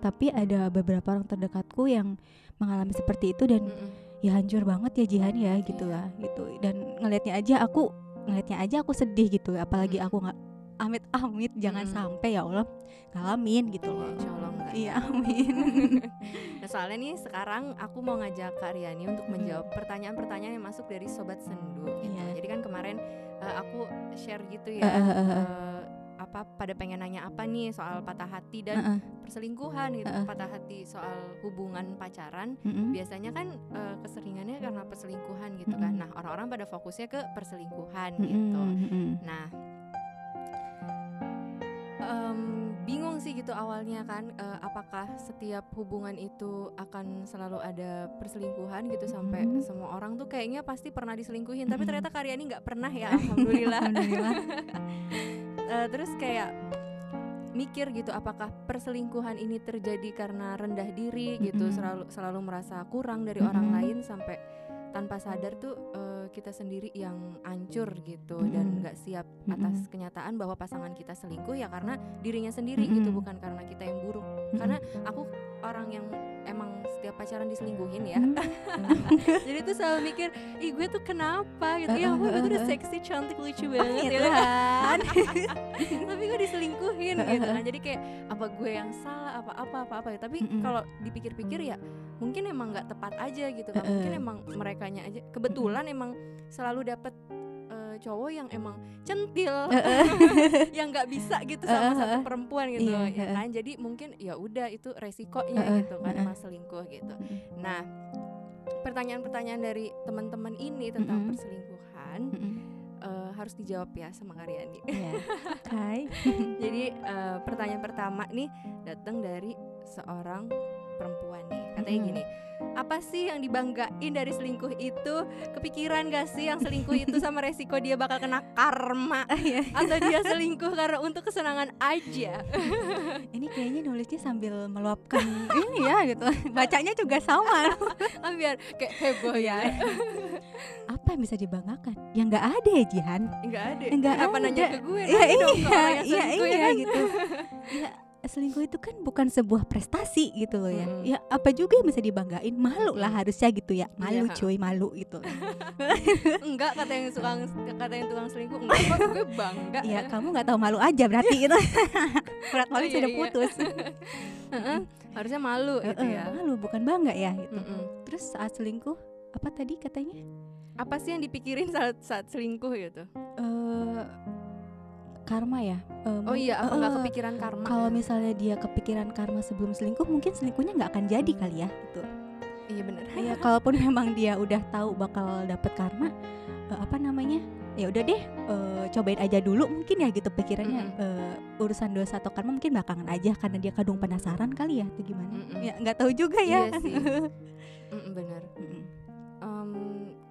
Tapi ada beberapa orang terdekatku yang mengalami seperti itu dan mm-mm. ya hancur banget ya Jihan ya Iya. gitu lah gitu. Dan ngelihatnya aja aku ngelihatnya aja aku sedih gitu apalagi Mm. aku nggak amit amit jangan Mm. sampai ya Allah ngalamin gitu loh insya Allah enggak iya amin *laughs* Nah soalnya nih sekarang aku mau ngajak Kak Riani untuk Mm-mm. menjawab pertanyaan-pertanyaan yang masuk dari Sobat Sendu gitu. Iya. Jadi kan kemarin eh, aku share gitu ya eh, eh. eh, apa pada pengen nanya apa nih soal patah hati dan Heeh, perselingkuhan gitu. Eh, eh. Patah hati soal hubungan pacaran mm-mm. biasanya kan eh, keseringannya karena perselingkuhan gitu kan. Mm-mm. Nah orang-orang pada fokusnya ke perselingkuhan Mm-mm, gitu. mm-mm. Nah, em, bingung sih gitu awalnya kan eh, apakah setiap hubungan itu akan selalu ada perselingkuhan gitu sampai Mhm. semua orang tuh kayaknya pasti pernah diselingkuhin tapi Mhm. ternyata Karyani nggak pernah ya *laughs* alhamdulillah Alhamdulillah. *laughs* Eh, terus kayak mikir gitu apakah perselingkuhan ini terjadi karena rendah diri gitu Mm-mm. selalu selalu merasa kurang dari orang Mm-mm. lain sampai tanpa sadar tuh eh, kita sendiri yang ancur gitu dan Mm-mm. nggak siap atas Mm-mm. kenyataan bahwa pasangan kita selingkuh ya karena dirinya sendiri gitu Mm-mm. bukan karena kita yang buruk. Karena aku orang yang emang setiap pacaran diselingkuhin ya. Hmm. *laughs* jadi tuh selalu mikir ih gue tuh kenapa gitu? Ya gue tuh udah seksi cantik lucu banget ya ya Tuhan. *laughs* tapi gue diselingkuhin gitu. kan jadi kayak apa gue yang salah? Apa apa apa apa? Tapi Mm-mm. kalau dipikir-pikir ya mungkin emang nggak tepat aja gitu kan mungkin emang merekanya aja kebetulan emang selalu dapet eh, cowok yang emang centil *laughs* yang nggak bisa gitu sama satu perempuan gitu Iya, ya kan jadi mungkin ya udah itu resikonya gitu kan emang selingkuh gitu nah pertanyaan-pertanyaan dari teman-teman ini tentang Mm-mm. perselingkuhan Mm-mm. eh, harus dijawab ya sama Karyani Iya. *laughs* Oke. Jadi eh, pertanyaan pertama nih datang dari seorang perempuan nih. Katanya gini, apa sih yang dibanggain dari selingkuh itu? Kepikiran gak sih yang selingkuh itu sama resiko dia bakal kena karma? *laughs* Iya. Atau dia selingkuh karena untuk kesenangan aja? *laughs* Ini kayaknya nulisnya sambil meluapkan ini ya gitu. Bacanya juga sama. *laughs* Biar kayak heboh ya. Apa yang bisa dibanggakan? Yang nggak ada ya Jihan. Enggak ada. Nggak ada. nanya ke gue? Iya Nanya dong iya iya selingkuh ya iya kan? gitu. Ya selingkuh itu kan bukan sebuah prestasi gitu loh ya. Mm-mm. Ya apa juga yang bisa dibanggain? Malu lah harusnya gitu ya. Malu Iya. cuy, malu gitu. *laughs* Enggak kata yang suka kata yang tukang selingkuh. Enggak kok gue bangga. Iya, kamu nggak tahu malu aja berarti gitu. *laughs* Berat Oh, malu iya, sudah iya. putus. *laughs* Heeh, Harusnya malu gitu ya. Malu bukan bangga ya gitu. Mm-mm. Terus saat selingkuh apa tadi katanya? apa sih yang dipikirin saat saat selingkuh gitu? eh karma ya. Eh, Oh iya, apa nggak eh, kepikiran karma? Kalau ya? misalnya dia kepikiran karma sebelum selingkuh, mungkin selingkuhnya nggak akan jadi kali ya. Gitu. iya bener. ya kalaupun memang dia udah tahu bakal dapet karma, eh, apa namanya? Ya udah deh, eh, cobain aja dulu mungkin ya gitu pikirannya. eh, urusan dosa atau karma mungkin belakangan aja karena dia kadung penasaran kali ya, atau gimana? Mm-mm. Ya nggak tahu juga ya. Iya sih. *laughs* Mm-mm, bener. Mm-mm. Em,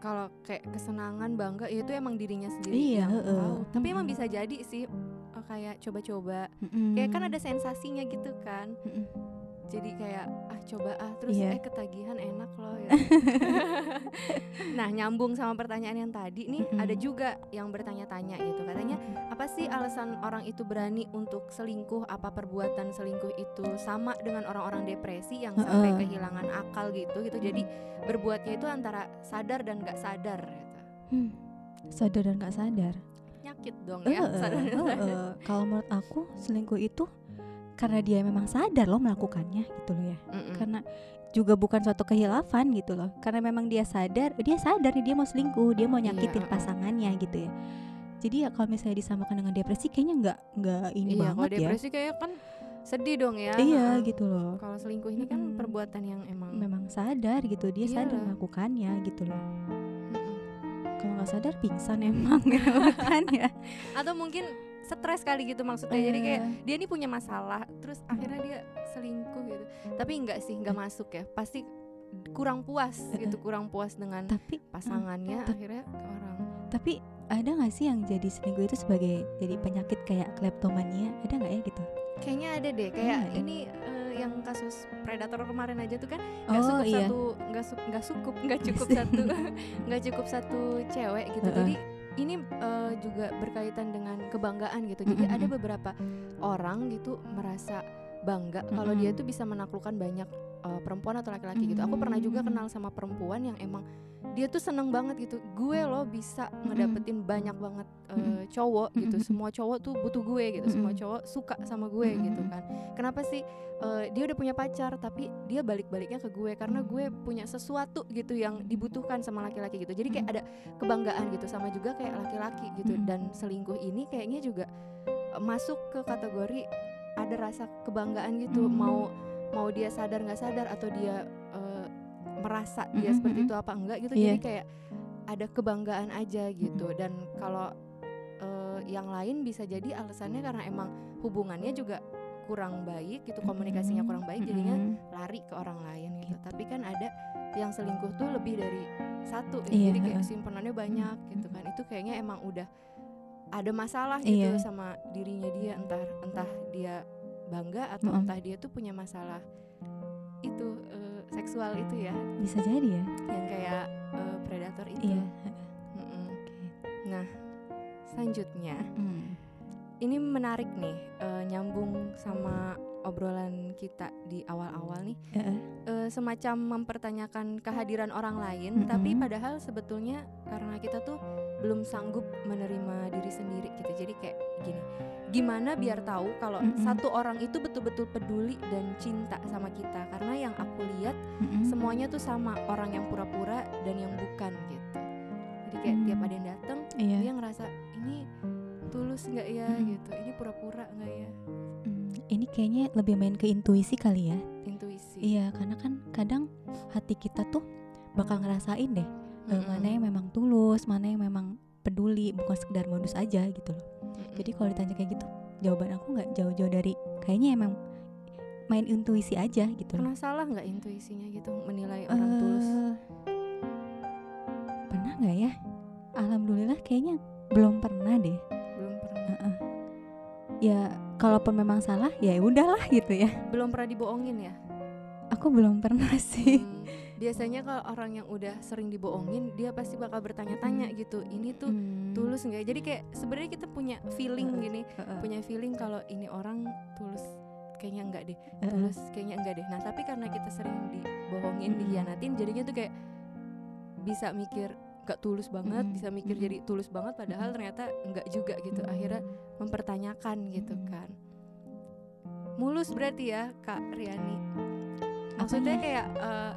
kalau kayak kesenangan bangga ya itu emang dirinya sendiri Iya, yang heeh. tahu. Tapi emang Mm-mm. bisa jadi sih eh, kayak coba-coba. Mm-mm. Kayak kan ada sensasinya gitu kan. Mm-mm. Jadi kayak ah coba ah terus Iya. eh ketagihan enak loh ya. *laughs* *laughs* nah, nyambung sama pertanyaan yang tadi nih Mm-mm. ada juga yang bertanya-tanya gitu. Katanya apa sih alasan orang itu berani untuk selingkuh? Apa perbuatan selingkuh itu sama dengan orang-orang depresi yang sampai Heeh. kehilangan akal gitu gitu. Jadi berbuatnya itu antara sadar dan nggak sadar gitu. Hmm, sadar dan nggak sadar. Nyakit dong ya, Eh, sadar dan eh, sadar. eh. Kalau menurut aku selingkuh itu karena dia memang sadar loh melakukannya gitu loh ya. Mm-mm. Karena juga bukan suatu kehilafan gitu loh. Karena memang dia sadar, dia sadar nih dia mau selingkuh, dia mau Iya, nyakitin eh. pasangannya gitu ya. Jadi ya kalau misalnya disamakan dengan depresi kayaknya nggak nggak ini iya, banget ya. depresi kayak kan sedih dong ya. Iya Heeh. gitu loh. Kalau selingkuh ini kan Mm-mm. perbuatan yang emang Memang sadar gitu, dia sadar Iyalah. melakukannya gitu loh. Kalau nggak sadar pingsan emang *laughs* gitu kan ya. atau mungkin stres kali gitu maksudnya jadi kayak Eh, dia nih punya masalah terus akhirnya dia selingkuh gitu tapi enggak sih nggak masuk ya pasti kurang puas gitu kurang puas dengan tapi pasangannya Tep- akhirnya ke orang Tapi ada nggak sih yang jadi selingkuh itu sebagai jadi penyakit kayak kleptomania? Ada nggak ya gitu? kayaknya ada deh kayak ada. ini eh, yang kasus predator kemarin aja tuh kan nggak Oh cukup iya. satu nggak su- nggak cukup nggak cukup satu *laughs* nggak cukup satu cewek gitu Heeh. jadi ini eh, juga berkaitan dengan kebanggaan gitu jadi ada Mm-mm. beberapa orang gitu merasa bangga kalau dia tuh bisa menaklukkan banyak eh, perempuan atau laki-laki gitu. Aku pernah juga Mm. kenal sama perempuan yang emang dia tuh seneng banget gitu. Gue loh bisa ngedapetin banyak banget Mm-mm. cowok gitu. Semua cowok tuh butuh gue gitu. Semua cowok suka sama gue gitu kan. Kenapa sih eh, dia udah punya pacar tapi dia balik-baliknya ke gue? Karena gue punya sesuatu gitu yang dibutuhkan sama laki-laki gitu. Jadi kayak ada kebanggaan gitu sama juga kayak laki-laki gitu. Dan selingkuh ini kayaknya juga masuk ke kategori ada rasa kebanggaan gitu. Mm. mau mau dia sadar nggak sadar atau dia eh, merasa dia Mm-mm, seperti mm-mm. itu apa enggak gitu Iya. jadi kayak ada kebanggaan aja gitu dan kalau eh, yang lain bisa jadi alasannya karena emang hubungannya juga kurang baik gitu komunikasinya Mm-mm. kurang baik jadinya lari ke orang lain gitu. Gitu. Tapi kan ada yang selingkuh tuh lebih dari satu ya. Iya, Jadi kayak simpenannya banyak Mm, gitu mm. kan. Itu kayaknya emang udah ada masalah gitu Iya. sama dirinya dia entah entah dia bangga atau Mm-mm. entah dia tuh punya masalah itu eh, seksual itu ya bisa jadi ya yang kayak eh, predator itu. iya Mm-mm. Nah, selanjutnya Hmm. ini menarik nih eh, nyambung sama obrolan kita di awal-awal nih Heeh. eh, semacam mempertanyakan kehadiran orang lain Mm-mm. tapi padahal sebetulnya karena kita tuh belum sanggup menerima diri sendiri gitu jadi kayak gini gimana biar tahu kalau Mm-mm. satu orang itu betul-betul peduli dan cinta sama kita karena yang aku lihat Mm-mm. semuanya tuh sama orang yang pura-pura dan yang bukan gitu jadi kayak Hmm. tiap ada yang datang iya dia ngerasa ini tulus nggak ya Mm-mm. gitu ini pura-pura nggak ya Hmm, ini kayaknya lebih main ke intuisi kali ya. Intuisi. Iya karena kan kadang hati kita tuh bakal ngerasain deh eh, Mm-mm. mana yang memang tulus mana yang memang peduli bukan sekedar modus aja gitu loh. Mm-mm. jadi kalau ditanya kayak gitu jawaban aku nggak jauh-jauh dari kayaknya emang main intuisi aja gitu pernah salah nggak intuisinya gitu menilai orang tulus? Eh, pernah nggak ya? Alhamdulillah kayaknya belum pernah deh. Belum pernah. Heeh. ya kalaupun memang salah ya udahlah gitu ya belum pernah dibohongin ya aku belum pernah sih Hmm, biasanya kalau orang yang udah sering dibohongin dia pasti bakal bertanya-tanya gitu ini tuh Hmm. tulus nggak ya? jadi kayak sebenarnya kita punya feeling gini Heeh. punya feeling kalau ini orang tulus kayaknya enggak deh Heeh. tulus kayaknya enggak deh nah tapi karena kita sering dibohongin Mm-mm. dihianatin jadinya tuh kayak bisa mikir nggak tulus banget Mm-mm. bisa mikir jadi tulus banget padahal Mm-mm. ternyata enggak juga gitu Mm-mm. akhirnya mempertanyakan gitu kan mulus berarti ya kak Riani maksudnya Apanya? kayak eh,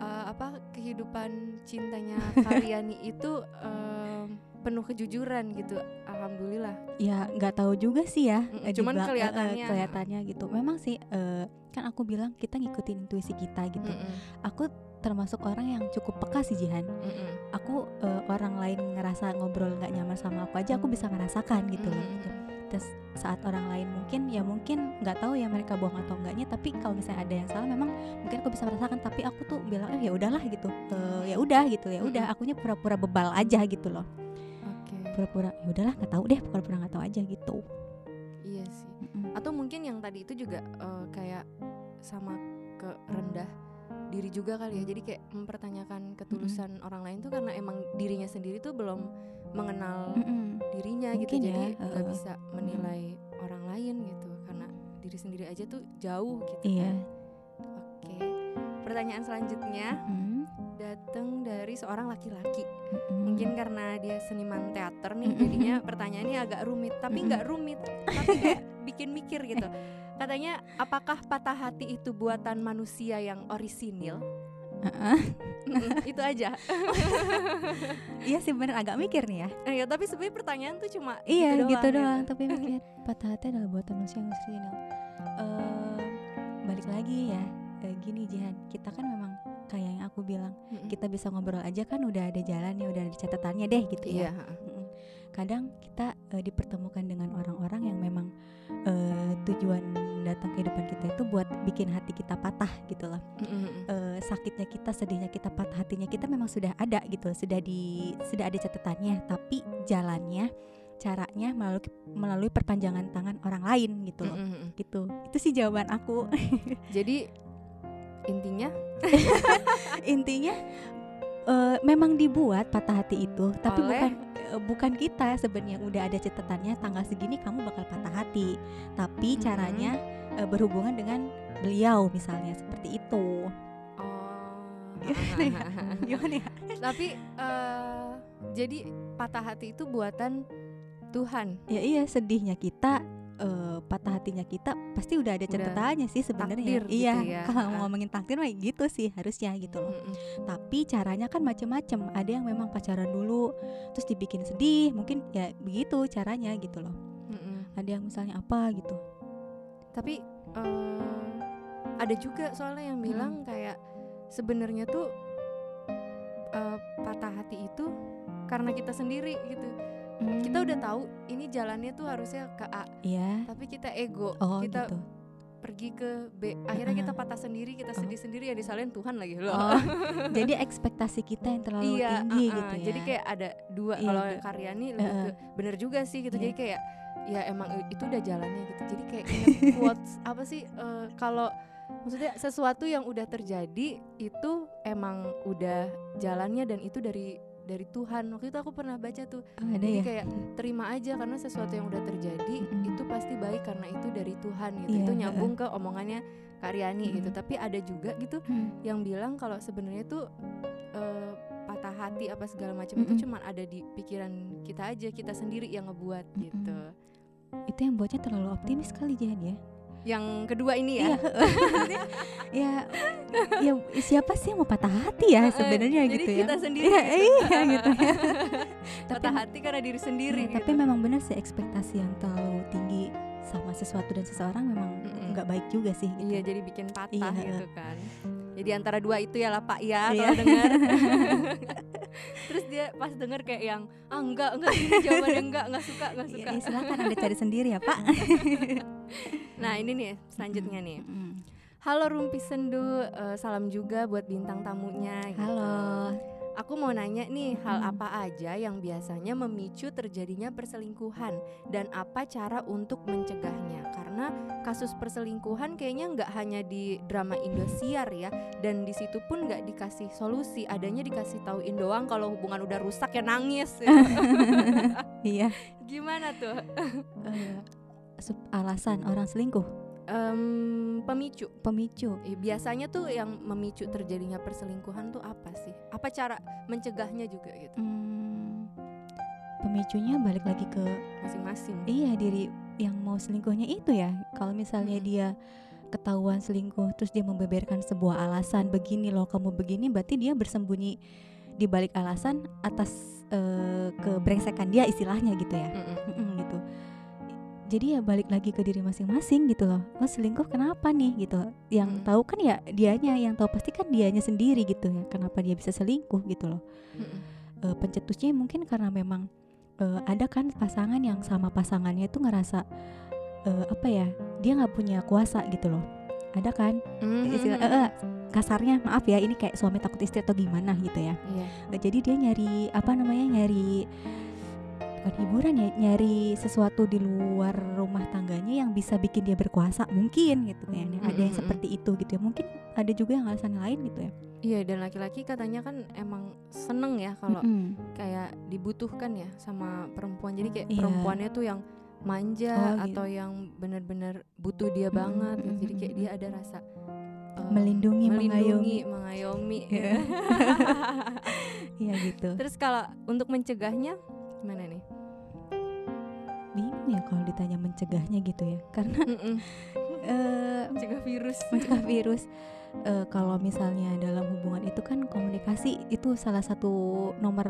eh, apa kehidupan cintanya *laughs* kak Riani itu em, penuh kejujuran gitu alhamdulillah ya nggak tahu juga sih ya eh, cuman kelihatannya. kelihatannya gitu memang sih eh, kan aku bilang kita ngikutin intuisi kita gitu Mm-mm, aku termasuk orang yang cukup peka sih Jihan mm-mm. aku eh, orang lain ngerasa ngobrol nggak nyaman sama aku aja aku bisa ngerasakan gitu loh Mm-mm. gitu. terus saat orang lain mungkin ya mungkin nggak tahu ya mereka bohong atau enggaknya tapi kalau misalnya ada yang salah memang mungkin aku bisa merasakan tapi aku tuh bilang eh ya udahlah gitu Eh, ya udah gitu ya udah Mm-mm. akunya pura-pura bebal aja gitu loh Oke, pura-pura ya udahlah nggak tahu deh pura-pura nggak tahu aja gitu iya sih. Mm-mm. Atau mungkin yang tadi itu juga eh, kayak sama ke rendah diri juga kali ya. Jadi kayak mempertanyakan ketulusan orang lain tuh karena emang dirinya sendiri tuh belum mengenal Mm-mm. dirinya gitu. Mungkin ya, Jadi nggak heeh. bisa menilai orang lain gitu karena diri sendiri aja tuh jauh gitu. Iya. kan. Oke. Pertanyaan selanjutnya Mm-mm. datang dari seorang laki-laki. Mm-mm. Mungkin karena dia seniman teater nih, jadinya pertanyaannya agak rumit. Tapi nggak rumit, tapi kayak bikin mikir gitu. *laughs* Katanya, apakah patah hati itu buatan manusia yang orisinil? Heeh. Mm-mm, itu aja. *laughs* iya sih bener agak mikir nih ya Eh, ya, tapi sebenarnya pertanyaan tuh cuma iya gitu doang, gitu. tapi mikir *laughs* patah hati adalah buatan manusia yang orisinal Eh, balik lagi ya eh, gini Jihan kita kan memang kayak yang aku bilang Mm-mm. kita bisa ngobrol aja kan udah ada jalannya udah ada catatannya deh gitu Iya. ya Mm-mm. Kadang kita eh, dipertemukan dengan orang-orang yang memang eh, tujuan datang kehidupan kita itu buat bikin hati kita patah gitu loh Mm-mm. eh, sakitnya kita, sedihnya kita, patah hatinya kita memang sudah ada gitu, sudah di sudah ada catatannya, tapi jalannya, caranya melalui melalui perpanjangan tangan orang lain gitu loh. Mm-mm. Gitu. Itu sih jawaban aku. *laughs* Jadi intinya Intinya eh, memang dibuat patah hati itu, tapi Oleh? bukan eh, bukan kita sebenarnya udah ada catatannya tanggal segini kamu bakal patah hati. Tapi Mhm. caranya eh, berhubungan dengan beliau misalnya seperti itu. oh. Gimana *laughs* ya? Gimana ya? tapi eh, jadi patah hati itu buatan Tuhan. ya iya sedihnya kita eh, patah hatinya kita pasti udah ada catatannya sih sebenarnya gitu iya ya. kalau Ah. ngomongin takdir mah gitu sih harusnya gitu loh Mm-mm. tapi caranya kan macem-macem ada yang memang pacaran dulu terus dibikin sedih mungkin ya begitu caranya gitu loh Mm-mm. ada yang misalnya apa gitu tapi eh, ada juga soalnya yang bilang kayak sebenarnya tuh eh, patah hati itu karena kita sendiri gitu kita udah tahu ini jalannya tuh harusnya ke A Iya. tapi kita ego Oh kita gitu. pergi ke B akhirnya kita patah sendiri kita sedih sendiri ya disalahin Tuhan lagi loh Oh, *laughs* jadi ekspektasi kita yang terlalu iya tinggi uh-uh. gitu ya. jadi kayak ada dua Iya, kalau. Karyani lebih ke bener juga sih gitu Iya. jadi kayak ya emang itu udah jalannya gitu jadi kayak *laughs* quotes apa sih eh, kalau maksudnya sesuatu yang udah terjadi itu emang udah jalannya dan itu dari dari Tuhan waktu itu aku pernah baca tuh Oh, ada jadi ya. kayak terima aja karena sesuatu yang udah terjadi Mm-mm. itu pasti baik karena itu dari Tuhan gitu Iya, itu uh-uh. nyambung ke omongannya Karyani gitu Mm-mm. tapi ada juga gitu Hmm. yang bilang kalau sebenarnya tuh eh, patah hati apa segala macam Mm-mm. itu cuman ada di pikiran kita aja kita sendiri yang ngebuat Mm-mm. gitu Itu yang buatnya terlalu optimis kali Jan ya. Yang kedua ini ya Iya. *laughs* Ya, ya siapa sih yang mau patah hati ya sebenarnya jadi gitu ya. kita sendiri Iya, gitu. iya gitu ya. *laughs* *laughs* patah hati karena diri sendiri Iya, gitu. tapi memang benar sih ekspektasi yang terlalu tinggi sama sesuatu dan seseorang memang nggak baik juga sih gitu. Iya jadi bikin patah Iya. gitu kan. Jadi antara dua itu ya lah Pak ya Iya. kalau dengar. Terus dia pas denger kayak yang ah enggak enggak ini jawabannya enggak enggak suka enggak Iya, suka. iya, silakan Anda cari sendiri ya, Pak. *laughs* Nah ini nih selanjutnya nih. Mm-mm. Halo Rumpi Sendu, eh, salam juga buat bintang tamunya. gitu. Halo. Aku mau nanya nih hal apa aja yang biasanya memicu terjadinya perselingkuhan dan apa cara untuk mencegahnya? Karena kasus perselingkuhan kayaknya nggak hanya di drama Indosiar ya, dan di situ pun nggak dikasih solusi, adanya dikasih tauin doang kalau hubungan udah rusak ya nangis. ya. *laughs* *laughs* Iya. Gimana tuh? Eh, alasan orang selingkuh, Em, pemicu. pemicu. Eh, biasanya tuh yang memicu terjadinya perselingkuhan tuh apa sih? Apa cara mencegahnya juga gitu? Hmm, pemicunya balik lagi ke Masing-masing. iya diri yang mau selingkuhnya itu ya. Kalau misalnya Mm-mm. dia ketahuan selingkuh terus dia membeberkan sebuah alasan begini loh kamu begini berarti dia bersembunyi di balik alasan atas eh, kebrengsekan dia istilahnya gitu ya. Mm-mm. Mm-mm, gitu. Jadi ya balik lagi ke diri masing-masing gitu loh. Oh selingkuh kenapa nih gitu? Yang Mm. tahu kan ya dianya, yang tahu pasti kan dianya sendiri gitu ya. Kenapa dia bisa selingkuh gitu loh? Mm-mm. Eh, pencetusnya mungkin karena memang eh, ada kan pasangan yang sama pasangannya itu ngerasa eh, apa ya? Dia nggak punya kuasa gitu loh. Ada kan? Mhm. Istilah, eh, eh, kasarnya maaf ya ini kayak suami takut istri atau gimana gitu ya. Iya. Eh, jadi dia nyari apa namanya nyari bukan hiburan ya nyari sesuatu di luar rumah tangganya yang bisa bikin dia berkuasa mungkin gitu ya ada yang seperti itu gitu ya mungkin ada juga yang alasan lain gitu ya Iya dan laki-laki katanya kan emang seneng ya kalau Mm-mm. kayak dibutuhkan ya sama perempuan. Jadi kayak Iya. perempuannya tuh yang manja Oh, gitu. atau yang benar-benar butuh dia Mm-mm, banget. gitu. Jadi kayak dia ada rasa eh, Melindungi, melindungi, mengayomi. Iya. *laughs* *laughs* iya gitu Terus kalau untuk mencegahnya gimana nih? bingung ya kalau ditanya mencegahnya gitu ya karena Mm-mm. *laughs* eh, Mencegah virus. mencegah *laughs* virus Eh, kalau misalnya dalam hubungan itu kan komunikasi itu salah satu nomor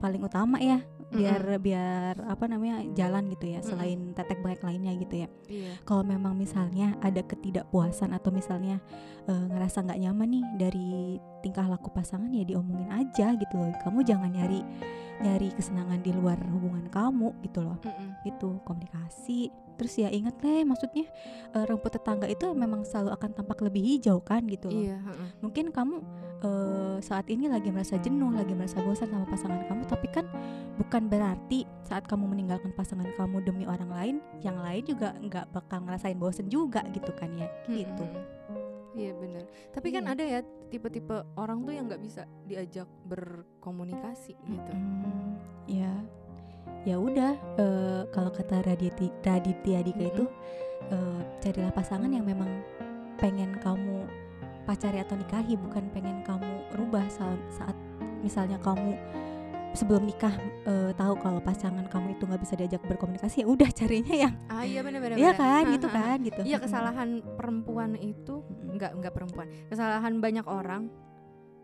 paling utama ya biar biar apa namanya jalan gitu ya Mm-mm. selain tetek bengek lainnya gitu ya Iya. kalau memang misalnya ada ketidakpuasan atau misalnya eh, ngerasa nggak nyaman nih dari tingkah laku pasangan ya diomongin aja gitu loh kamu jangan nyari nyari kesenangan di luar hubungan kamu gitu loh Mm-mm. itu komunikasi terus ya ingat deh maksudnya eh, rumput tetangga itu memang selalu akan tampak lebih hijau kan gitu loh Iya. heeh. mungkin kamu eh, saat ini lagi merasa jenuh lagi merasa bosan sama pasangan kamu tapi kan bukan berarti saat kamu meninggalkan pasangan kamu demi orang lain yang lain juga nggak bakal ngerasain bosan juga gitu kan ya gitu Mm-mm. Iya benar. Tapi kan Iya. ada ya tipe-tipe orang tuh yang nggak bisa diajak berkomunikasi gitu. Mm, ya ya udah eh, kalau kata Raditi Raditya Dika itu eh, carilah pasangan yang memang pengen kamu pacari atau nikahi bukan pengen kamu rubah saat, saat misalnya kamu sebelum nikah eh, tahu kalau pasangan kamu itu nggak bisa diajak berkomunikasi ya udah carinya yang Ah iya benar-benar. iya kan gitu kan gitu Iya kesalahan perempuan itu nggak nggak perempuan. Kesalahan banyak orang.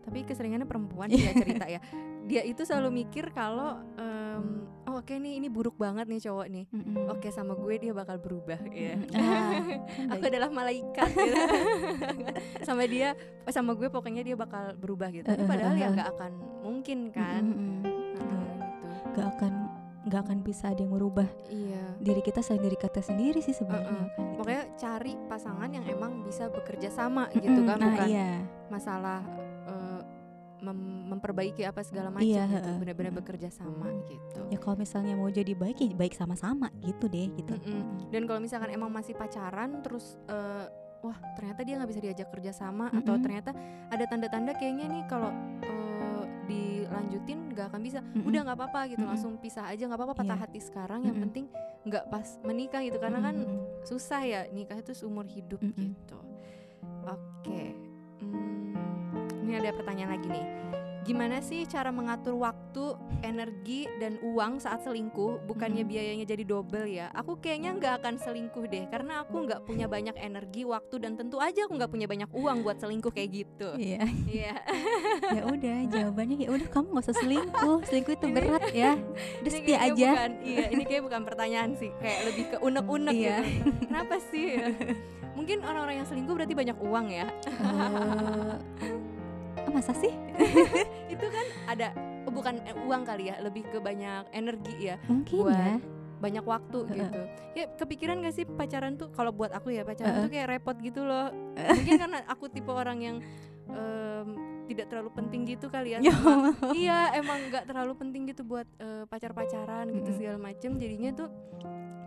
Tapi keseringannya perempuan dia cerita *laughs* ya. Dia itu selalu mikir kalau em, oh oke nih ini buruk banget nih cowok nih. Mm-mm. Oke sama gue dia bakal berubah ya. Mm-mm. *laughs* Ah, Aku adalah malaikat *laughs* gitu. sama dia sama gue pokoknya dia bakal berubah gitu. Tapi Eh, eh, padahal ya eh. nggak akan mungkin kan. Mm-mm. Heeh, gitu. gak akan nggak akan bisa ada yang merubah iya diri kita selain diri kita sendiri sih sebenarnya Uh-uh. kan gitu. makanya cari pasangan yang emang bisa bekerja sama gitu Mm-mm, kan nah bukan iya masalah mem- memperbaiki apa segala macam Iya, gitu benar-benar bekerja sama gitu ya kalau misalnya mau jadi baik ya baik sama-sama gitu deh gitu Mm-mm. dan kalau misalkan emang masih pacaran terus eh, wah ternyata dia nggak bisa diajak kerja sama atau Mm-mm. ternyata ada tanda-tanda kayaknya nih kalau eh, dilanjutin nggak akan bisa Mm-mm. udah nggak apa-apa gitu Mm-mm. langsung pisah aja nggak apa-apa patah Iya. hati sekarang yang Mm-mm. penting nggak pas menikah gitu karena kan Mm-mm. susah ya nikah itu seumur hidup Mm-mm. gitu oke Hmm, ini ada pertanyaan lagi nih. Gimana sih cara mengatur waktu energi dan uang saat selingkuh? Bukannya biayanya jadi double ya? Aku kayaknya nggak akan selingkuh deh karena aku nggak punya banyak energi waktu dan tentu aja aku nggak punya banyak uang buat selingkuh kayak gitu. Iya. Iya. *laughs* Ya udah jawabannya ya udah kamu nggak usah selingkuh. Selingkuh itu berat ya. *laughs* Udah setia aja. bukan, iya ini kayak bukan pertanyaan sih. Kayak lebih ke unek-unek Iya. gitu. *laughs* Kenapa sih ya? mungkin orang-orang yang selingkuh berarti banyak uang ya? Eh, ah, masa sih? *laughs* Itu kan ada oh, bukan eh, uang kali ya lebih ke banyak energi ya mungkin Buat ya. banyak waktu Heeh. gitu. Ya kepikiran gak sih pacaran tuh kalau buat aku ya pacaran Heeh. tuh kayak repot gitu loh. Mungkin karena *laughs* aku tipe orang yang em, tidak terlalu penting gitu kali ya. Ya sama- iya emang nggak terlalu penting gitu buat eh, pacar-pacaran gitu Mm-mm. segala macem. Jadinya tuh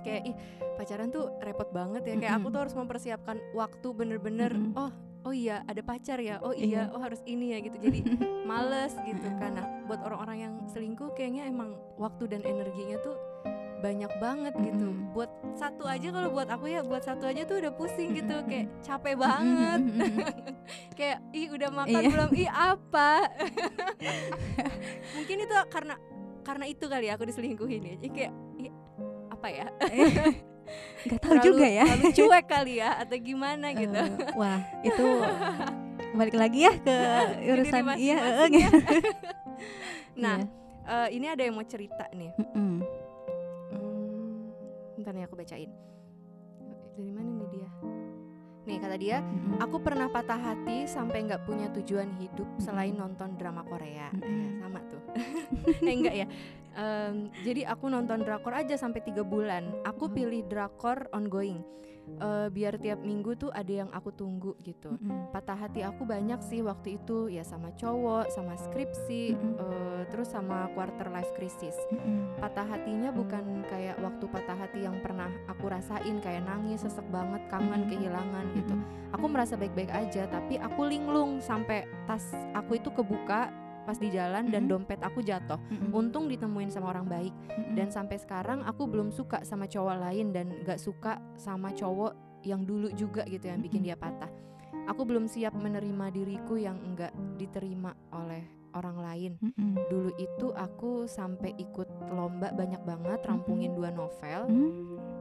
kayak ih pacaran tuh repot banget ya. Kayak aku tuh harus mempersiapkan waktu bener-bener. Oh oh iya ada pacar ya? Oh iya Iya. oh harus ini ya gitu. Jadi *laughs* males gitu. Mm-mm. karena buat orang-orang yang selingkuh kayaknya emang waktu dan energinya tuh banyak banget gitu. Buat satu aja kalau buat aku ya buat satu aja tuh udah pusing gitu. Kayak capek banget. *laughs* Kayak ih udah makan Iya. belum? Ih apa? *laughs* Mungkin itu karena karena itu kali ya aku diselingkuhin ya. Jadi kayak ih, apa ya nggak tahu juga ya terlalu *laughs* cuek kali ya atau gimana gitu Eh, wah itu *laughs* balik lagi ya ke diri urusan iya eh, ya. *laughs* nah iya. eh, ini ada yang mau cerita nih Mm-mm. Hmm, bentar nih aku bacain. Dari mana nih dia? Nih kata dia, aku pernah patah hati sampai nggak punya tujuan hidup selain nonton drama Korea. Mm-mm. Eh, sama tuh. *laughs* eh enggak ya. Em, jadi aku nonton drakor aja sampai tiga bulan. Aku pilih drakor ongoing. Eh, biar tiap minggu tuh ada yang aku tunggu gitu. Mm-mm. Patah hati aku banyak sih waktu itu ya sama cowok, sama skripsi, Mm-mm. eh, terus sama quarter life crisis Mm-mm. patah hatinya bukan kayak waktu patah hati yang pernah aku rasain kayak nangis sesek banget kangen Mhm. kehilangan gitu aku merasa baik-baik aja tapi aku linglung sampai tas aku itu kebuka pas di jalan dan dompet aku jatuh. Untung ditemuin sama orang baik. Dan sampai sekarang aku belum suka sama cowok lain dan gak suka sama cowok yang dulu juga gitu yang bikin dia patah. Aku belum siap menerima diriku yang enggak diterima oleh orang lain. Mm-mm. dulu itu aku sampai ikut lomba banyak banget rampungin dua novel. Mm.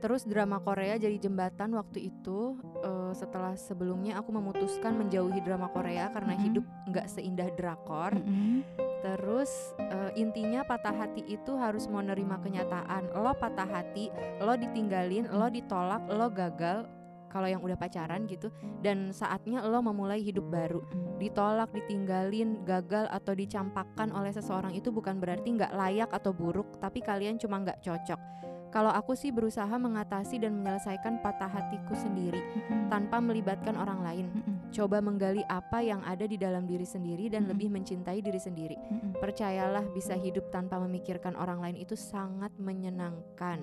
Terus drama Korea jadi jembatan waktu itu eh, setelah sebelumnya aku memutuskan menjauhi drama Korea karena Mm-mm. hidup nggak seindah drakor Mm-mm. terus eh, intinya patah hati itu harus mau nerima kenyataan lo patah hati lo ditinggalin lo ditolak lo gagal kalau yang udah pacaran gitu dan saatnya lo memulai hidup baru ditolak, ditinggalin, gagal atau dicampakkan oleh seseorang itu bukan berarti nggak layak atau buruk, tapi kalian cuma nggak cocok. Kalau aku sih berusaha mengatasi dan menyelesaikan patah hatiku sendiri tanpa melibatkan orang lain. Coba menggali apa yang ada di dalam diri sendiri dan lebih mencintai diri sendiri. Percayalah bisa hidup tanpa memikirkan orang lain itu sangat menyenangkan.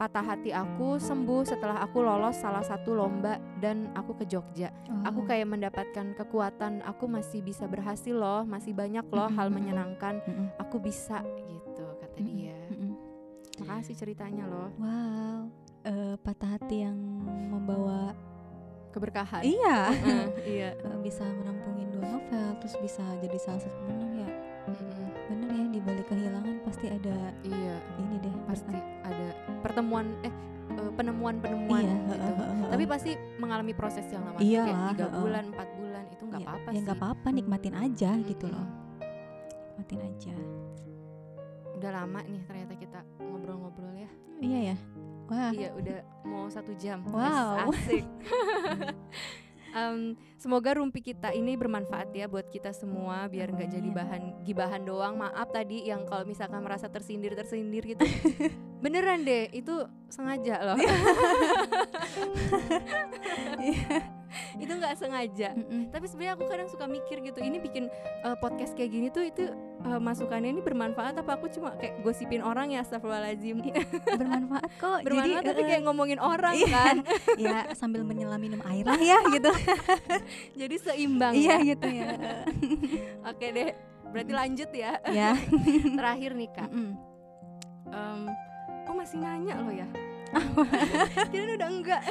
Patah hati aku sembuh setelah aku lolos salah satu lomba dan aku ke Jogja. Aku Oh. kayak mendapatkan kekuatan, aku masih bisa berhasil loh, masih banyak loh hal menyenangkan. Aku bisa gitu Makasih ceritanya loh, Wow, eh, patah hati yang membawa keberkahan. iya *laughs* Heeh, *laughs* iya. eh, bisa menampungin dua novel, terus bisa jadi salah satu pemenang ya. Mm-mm. Bener ya di balik kehilangan pasti ada Iya, ini deh pasti ada pertemuan eh eh, penemuan-penemuan Iya, gitu. Tapi pasti mengalami proses yang lama Iyalah, kayak tiga bulan, empat bulan itu nggak Iya, apa-apa ya sih. nggak apa-apa nikmatin aja gitu Mm-mm. loh nikmatin aja Udah lama nih ternyata ngobrol-ngobrol ya. iya ya wah Iya, udah mau satu jam. Wow. Asik. *laughs* Em, semoga rumpi kita ini bermanfaat ya buat kita semua biar nggak jadi bahan gibahan doang. Maaf tadi yang kalau misalkan merasa tersindir tersindir gitu. *laughs* Beneran deh, itu sengaja loh. *laughs* itu nggak sengaja. Mm-mm. Tapi sebenarnya aku kadang suka mikir gitu, ini bikin eh, podcast kayak gini tuh itu eh, masukannya ini bermanfaat apa aku cuma kayak gosipin orang ya astagfirullahaladzim. *laughs* bermanfaat kok bermanfaat tapi eh, kayak ngomongin orang iya. kan. *laughs* ya sambil menyelam minum air lah ya *laughs* gitu Jadi seimbang iya ya. gitu ya Oke deh. Berarti lanjut ya. ya Terakhir nih Kak. Mm-mm. Em, oh masih nanya loh ya *laughs* Kirain udah enggak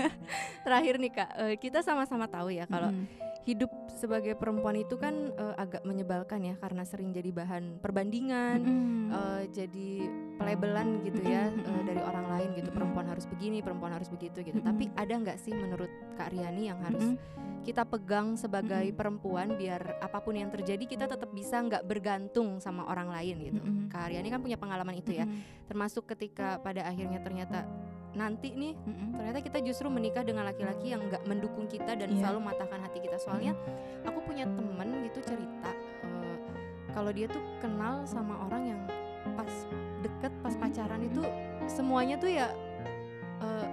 *laughs* Terakhir nih kak eh, Kita sama-sama tahu ya Kalau Mm-mm. hidup sebagai perempuan itu kan eh, Agak menyebalkan ya Karena sering jadi bahan perbandingan Mm-mm. eh, Jadi pelabelan gitu ya mm-mm. Dari orang lain gitu. Perempuan harus begini Perempuan harus begitu gitu Mm-mm. Tapi ada nggak sih menurut Kak Riani Yang harus Mm-mm. kita pegang sebagai Mm-mm. perempuan Biar apa pun yang terjadi Kita tetap bisa nggak bergantung sama orang lain gitu Mm-mm. Kak Riani kan punya pengalaman itu ya Mm-mm. termasuk ketika pada akhirnya ternyata nanti nih Mm-mm. ternyata kita justru menikah dengan laki-laki yang nggak mendukung kita dan Iya. selalu mematahkan hati kita. Soalnya aku punya temen gitu cerita eh, kalau dia tuh kenal sama orang yang pas deket pas pacaran itu semuanya tuh ya eh,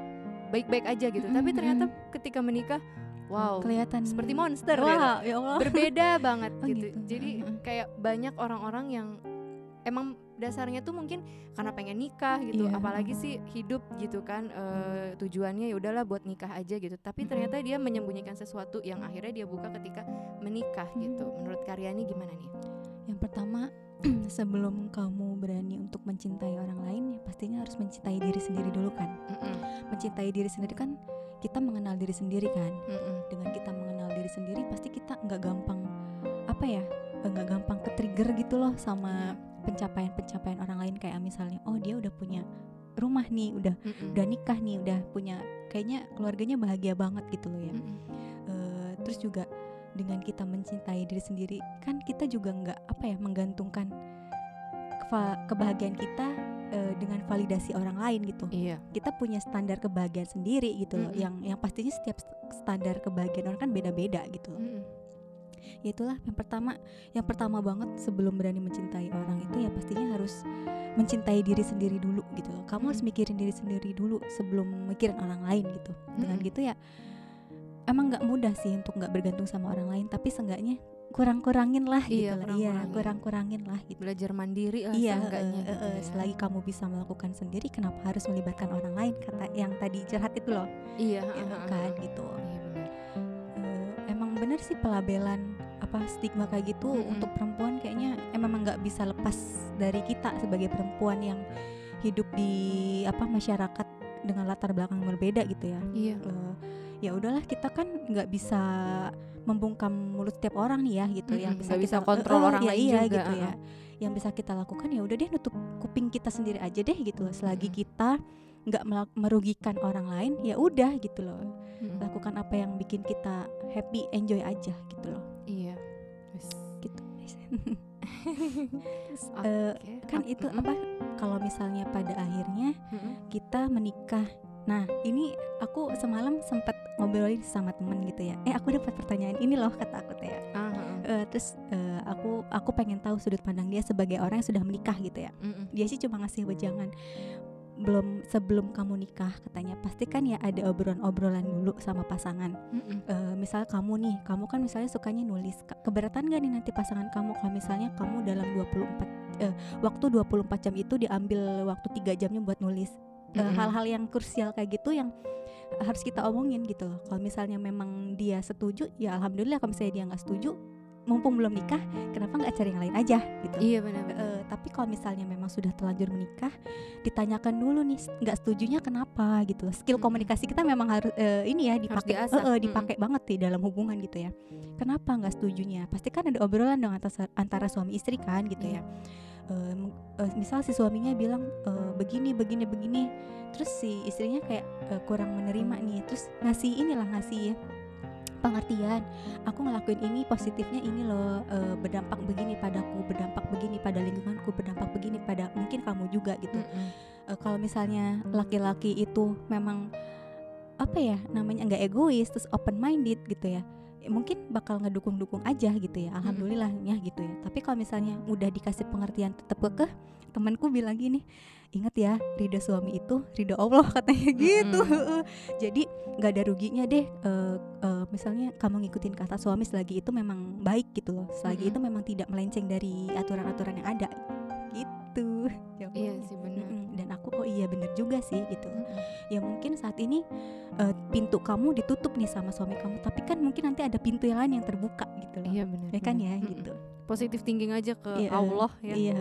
baik-baik aja gitu. Mm-mm, tapi ternyata ketika menikah wow kelihatan. seperti monster gitu. Wah, ya Allah. Berbeda banget *laughs* Oh, gitu. gitu. Jadi kayak banyak orang-orang yang emang dasarnya tuh mungkin karena pengen nikah gitu, Iya. apalagi sih hidup gitu kan eh, tujuannya ya udahlah buat nikah aja gitu. Tapi ternyata dia menyembunyikan sesuatu yang akhirnya dia buka ketika menikah gitu. Mm. Menurut Karyani gimana nih? Yang pertama, *clears throat* sebelum kamu berani untuk mencintai orang lain, ya pastinya harus mencintai diri sendiri dulu kan. Mm-mm, Mencintai diri sendiri kan kita mengenal diri sendiri kan. mm-mm, Dengan kita mengenal diri sendiri, pasti kita nggak gampang apa ya, nggak gampang ke trigger gitu loh sama pencapaian-pencapaian orang lain kayak misalnya, oh dia udah punya rumah nih, udah mm-mm, udah nikah nih, udah punya kayaknya keluarganya bahagia banget gitu loh ya. mm-mm. Eh, terus juga dengan kita mencintai diri sendiri kan kita juga nggak apa ya menggantungkan kebahagiaan kita eh, dengan validasi orang lain gitu Iya. kita punya standar kebahagiaan sendiri gitu loh Mm-mm. yang yang pastinya setiap st- standar kebahagiaan orang kan beda-beda gitu loh. Mm-mm, ya itulah yang pertama yang pertama banget sebelum berani mencintai orang itu ya pastinya harus mencintai diri sendiri dulu gitu loh kamu harus mikirin diri sendiri dulu sebelum mikirin orang lain gitu dengan gitu ya emang nggak mudah sih untuk nggak bergantung sama orang lain tapi seenggaknya kurang-kurangin lah Iya, gitu lah iya kurang-kurangin. lah gitu Belajar mandiri lah Iya, seenggaknya gitu eh, ya. selagi kamu bisa melakukan sendiri, kenapa harus melibatkan orang lain? Kata yang tadi curhat itu loh, Iya, ya heeh, kan heeh. gitu. Iya benar. Bener sih pelabelan apa stigma kayak gitu Mm-mm. untuk perempuan kayaknya emang nggak bisa lepas dari kita sebagai perempuan yang hidup di apa masyarakat dengan latar belakang yang berbeda gitu ya. Iya. Eh, ya udahlah kita kan nggak bisa membungkam mulut setiap orang nih ya gitu yang Mm-mm, bisa bisa kita kontrol eh, orang ya lain iya juga, gitu ya uh-uh. yang bisa kita lakukan ya udah deh nutup kuping kita sendiri aja deh gitu selagi kita nggak merugikan orang lain ya udah gitu loh Mm-mm. lakukan apa yang bikin kita happy enjoy aja gitu loh Iya. Wes. gitu *laughs* Terus, *laughs* Oke. eh, kan Ap- itu apa kalau misalnya pada akhirnya kita menikah nah ini aku semalam sempat ngobrolin sama temen gitu ya eh aku dapat pertanyaan ini loh kata aku teh ya heeh. Eh, terus eh, aku aku pengen tahu sudut pandang dia sebagai orang yang sudah menikah gitu ya Mm-mm. dia sih cuma ngasih wejangan belum sebelum kamu nikah katanya pasti kan ya ada obrolan-obrolan dulu sama pasangan. Mm-mm. Eh, misal kamu nih kamu kan misalnya sukanya nulis Ke- keberatan gak nih nanti pasangan kamu kalau misalnya kamu dalam 24 eh, waktu 24 jam itu diambil waktu tiga jamnya buat nulis? Eh, hal-hal yang krusial kayak gitu yang harus kita omongin gitu loh. Kalau misalnya memang dia setuju ya alhamdulillah kalau misalnya dia nggak setuju mumpung belum nikah kenapa nggak cari yang lain aja gitu Iya benar. Eh, tapi kalau misalnya memang sudah terlanjur menikah, ditanyakan dulu nih nggak setujunya kenapa gitu. Skill Mm-mm. komunikasi kita memang harus eh, ini ya dipakai, eh, eh, dipakai banget di dalam hubungan gitu ya. Kenapa nggak setujunya? Pasti kan ada obrolan dong antara, antara suami istri kan gitu Iya. ya. M- eh, misal si suaminya bilang eh, begini begini begini, terus si istrinya kayak eh, kurang menerima nih, terus ngasih inilah ngasih pengertian. Aku ngelakuin ini positifnya ini loh eh, berdampak begini padaku berdampak begini pada lingkunganku berdampak begini pada mungkin kamu juga gitu. Mm-mm. Eh, kalau misalnya laki-laki itu memang apa ya namanya nggak egois terus open minded gitu ya ya mungkin bakal ngedukung-dukung aja gitu ya alhamdulillahnya gitu ya. Tapi kalau misalnya udah dikasih pengertian tetap kekeh temanku bilang gini ingat ya ridho suami itu ridho Allah *laughs* katanya gitu jadi nggak ada ruginya deh eh, eh, misalnya kamu ngikutin kata suami selagi itu memang baik gitu loh selagi Mm-mm. itu memang tidak melenceng dari aturan-aturan yang ada gitu Iya sih benar. Mm-mm. dan aku oh iya bener juga sih gitu Mm-mm. ya mungkin saat ini eh, pintu kamu ditutup nih sama suami kamu tapi kan mungkin nanti ada pintu yang lain yang terbuka gitu loh Iya benar. ya kan benar. ya Mm-mm. gitu Positif thinking aja ke Iya. Allah ya. iya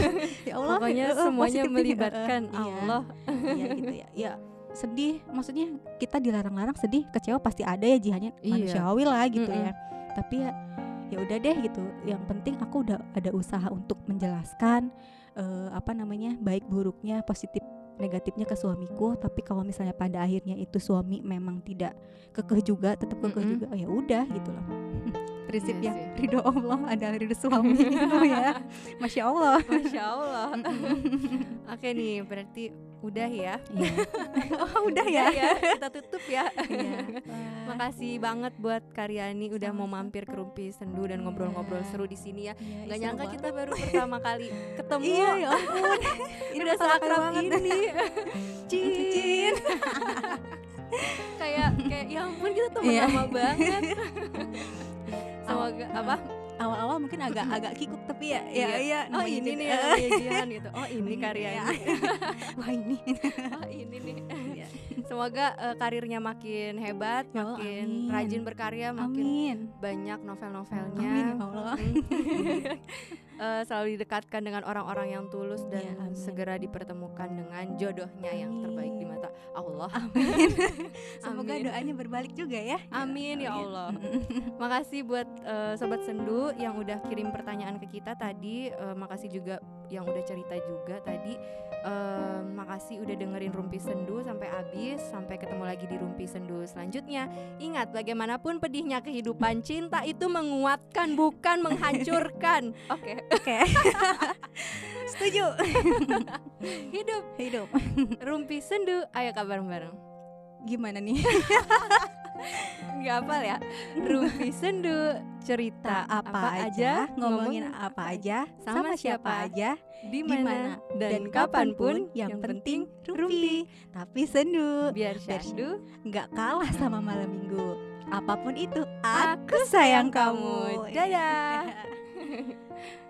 *laughs* ya Allah Pokoknya eh, semuanya melibatkan iya. Allah. iya gitu ya ya sedih maksudnya kita dilarang-larang sedih kecewa pasti ada ya jihannya Iya. manusiawi lah gitu Mm-mm. ya tapi ya ya udah deh gitu yang penting aku udah ada usaha untuk menjelaskan eh, apa namanya baik buruknya positif negatifnya ke suamiku tapi kalau misalnya pada akhirnya itu suami memang tidak kekeh juga tetap kekeh Mm-mm. juga ya udah gitu loh *laughs* prinsip Iya sih. ridho Allah adalah ridho suami *laughs* gitu ya masya Allah Masya Allah. *laughs* Oke nih, berarti udah ya. Iya. *laughs* oh udah ya Kita tutup ya. Iya. Makasih banget buat Karyani udah mau mampir ke Rumpi Sendu dan Iya. ngobrol-ngobrol seru di sini ya. Iya, Gak seru nyangka kita baru pertama kali ketemu. Iya ya ampun Ini udah seakrab ini. Cin kayak kayak ya ampun kita temen Iya. lama banget. Semoga apa? Awal-awal mungkin agak agak kikuk tapi ya ya Iya. iya Oh ini nih Jihan gitu. Oh ini Iya. Karyani. *laughs* Wah ini Oh ini nih. Iya. Semoga eh, karirnya makin hebat, Ya Allah, makin amin. rajin berkarya, makin Amin banyak novel-novelnya. Amin ya Allah *laughs* Eh, selalu didekatkan dengan orang-orang yang tulus dan Iya, amin. segera dipertemukan dengan jodohnya yang terbaik di Amin. mata Allah. Amin *laughs* Semoga Amin. doanya berbalik juga ya Amin ya Allah. *laughs* Makasih buat eh, sobat sendu yang udah kirim pertanyaan ke kita tadi. Eh, makasih juga yang udah cerita juga tadi. Eh, makasih udah dengerin Rumpi Sendu sampai habis. Sampai ketemu lagi di Rumpi Sendu selanjutnya. Ingat bagaimanapun pedihnya kehidupan cinta itu menguatkan bukan menghancurkan. *laughs* Oke. Oke *laughs* Setuju *laughs* Hidup Hidup Rumpi Sendu. Ayo kabar bareng. Gimana nih Nggak hafal ya. *laughs* Rumpi Sendu cerita Tak apa, aja Ngomongin ngomongin apa aja sama Sama siapa aja di mana dan kapan pun yang penting rumpi Tapi sendu. Biar syahdu nggak kalah sama malam minggu. Apa pun itu aku sayang kamu. Dadah. *laughs*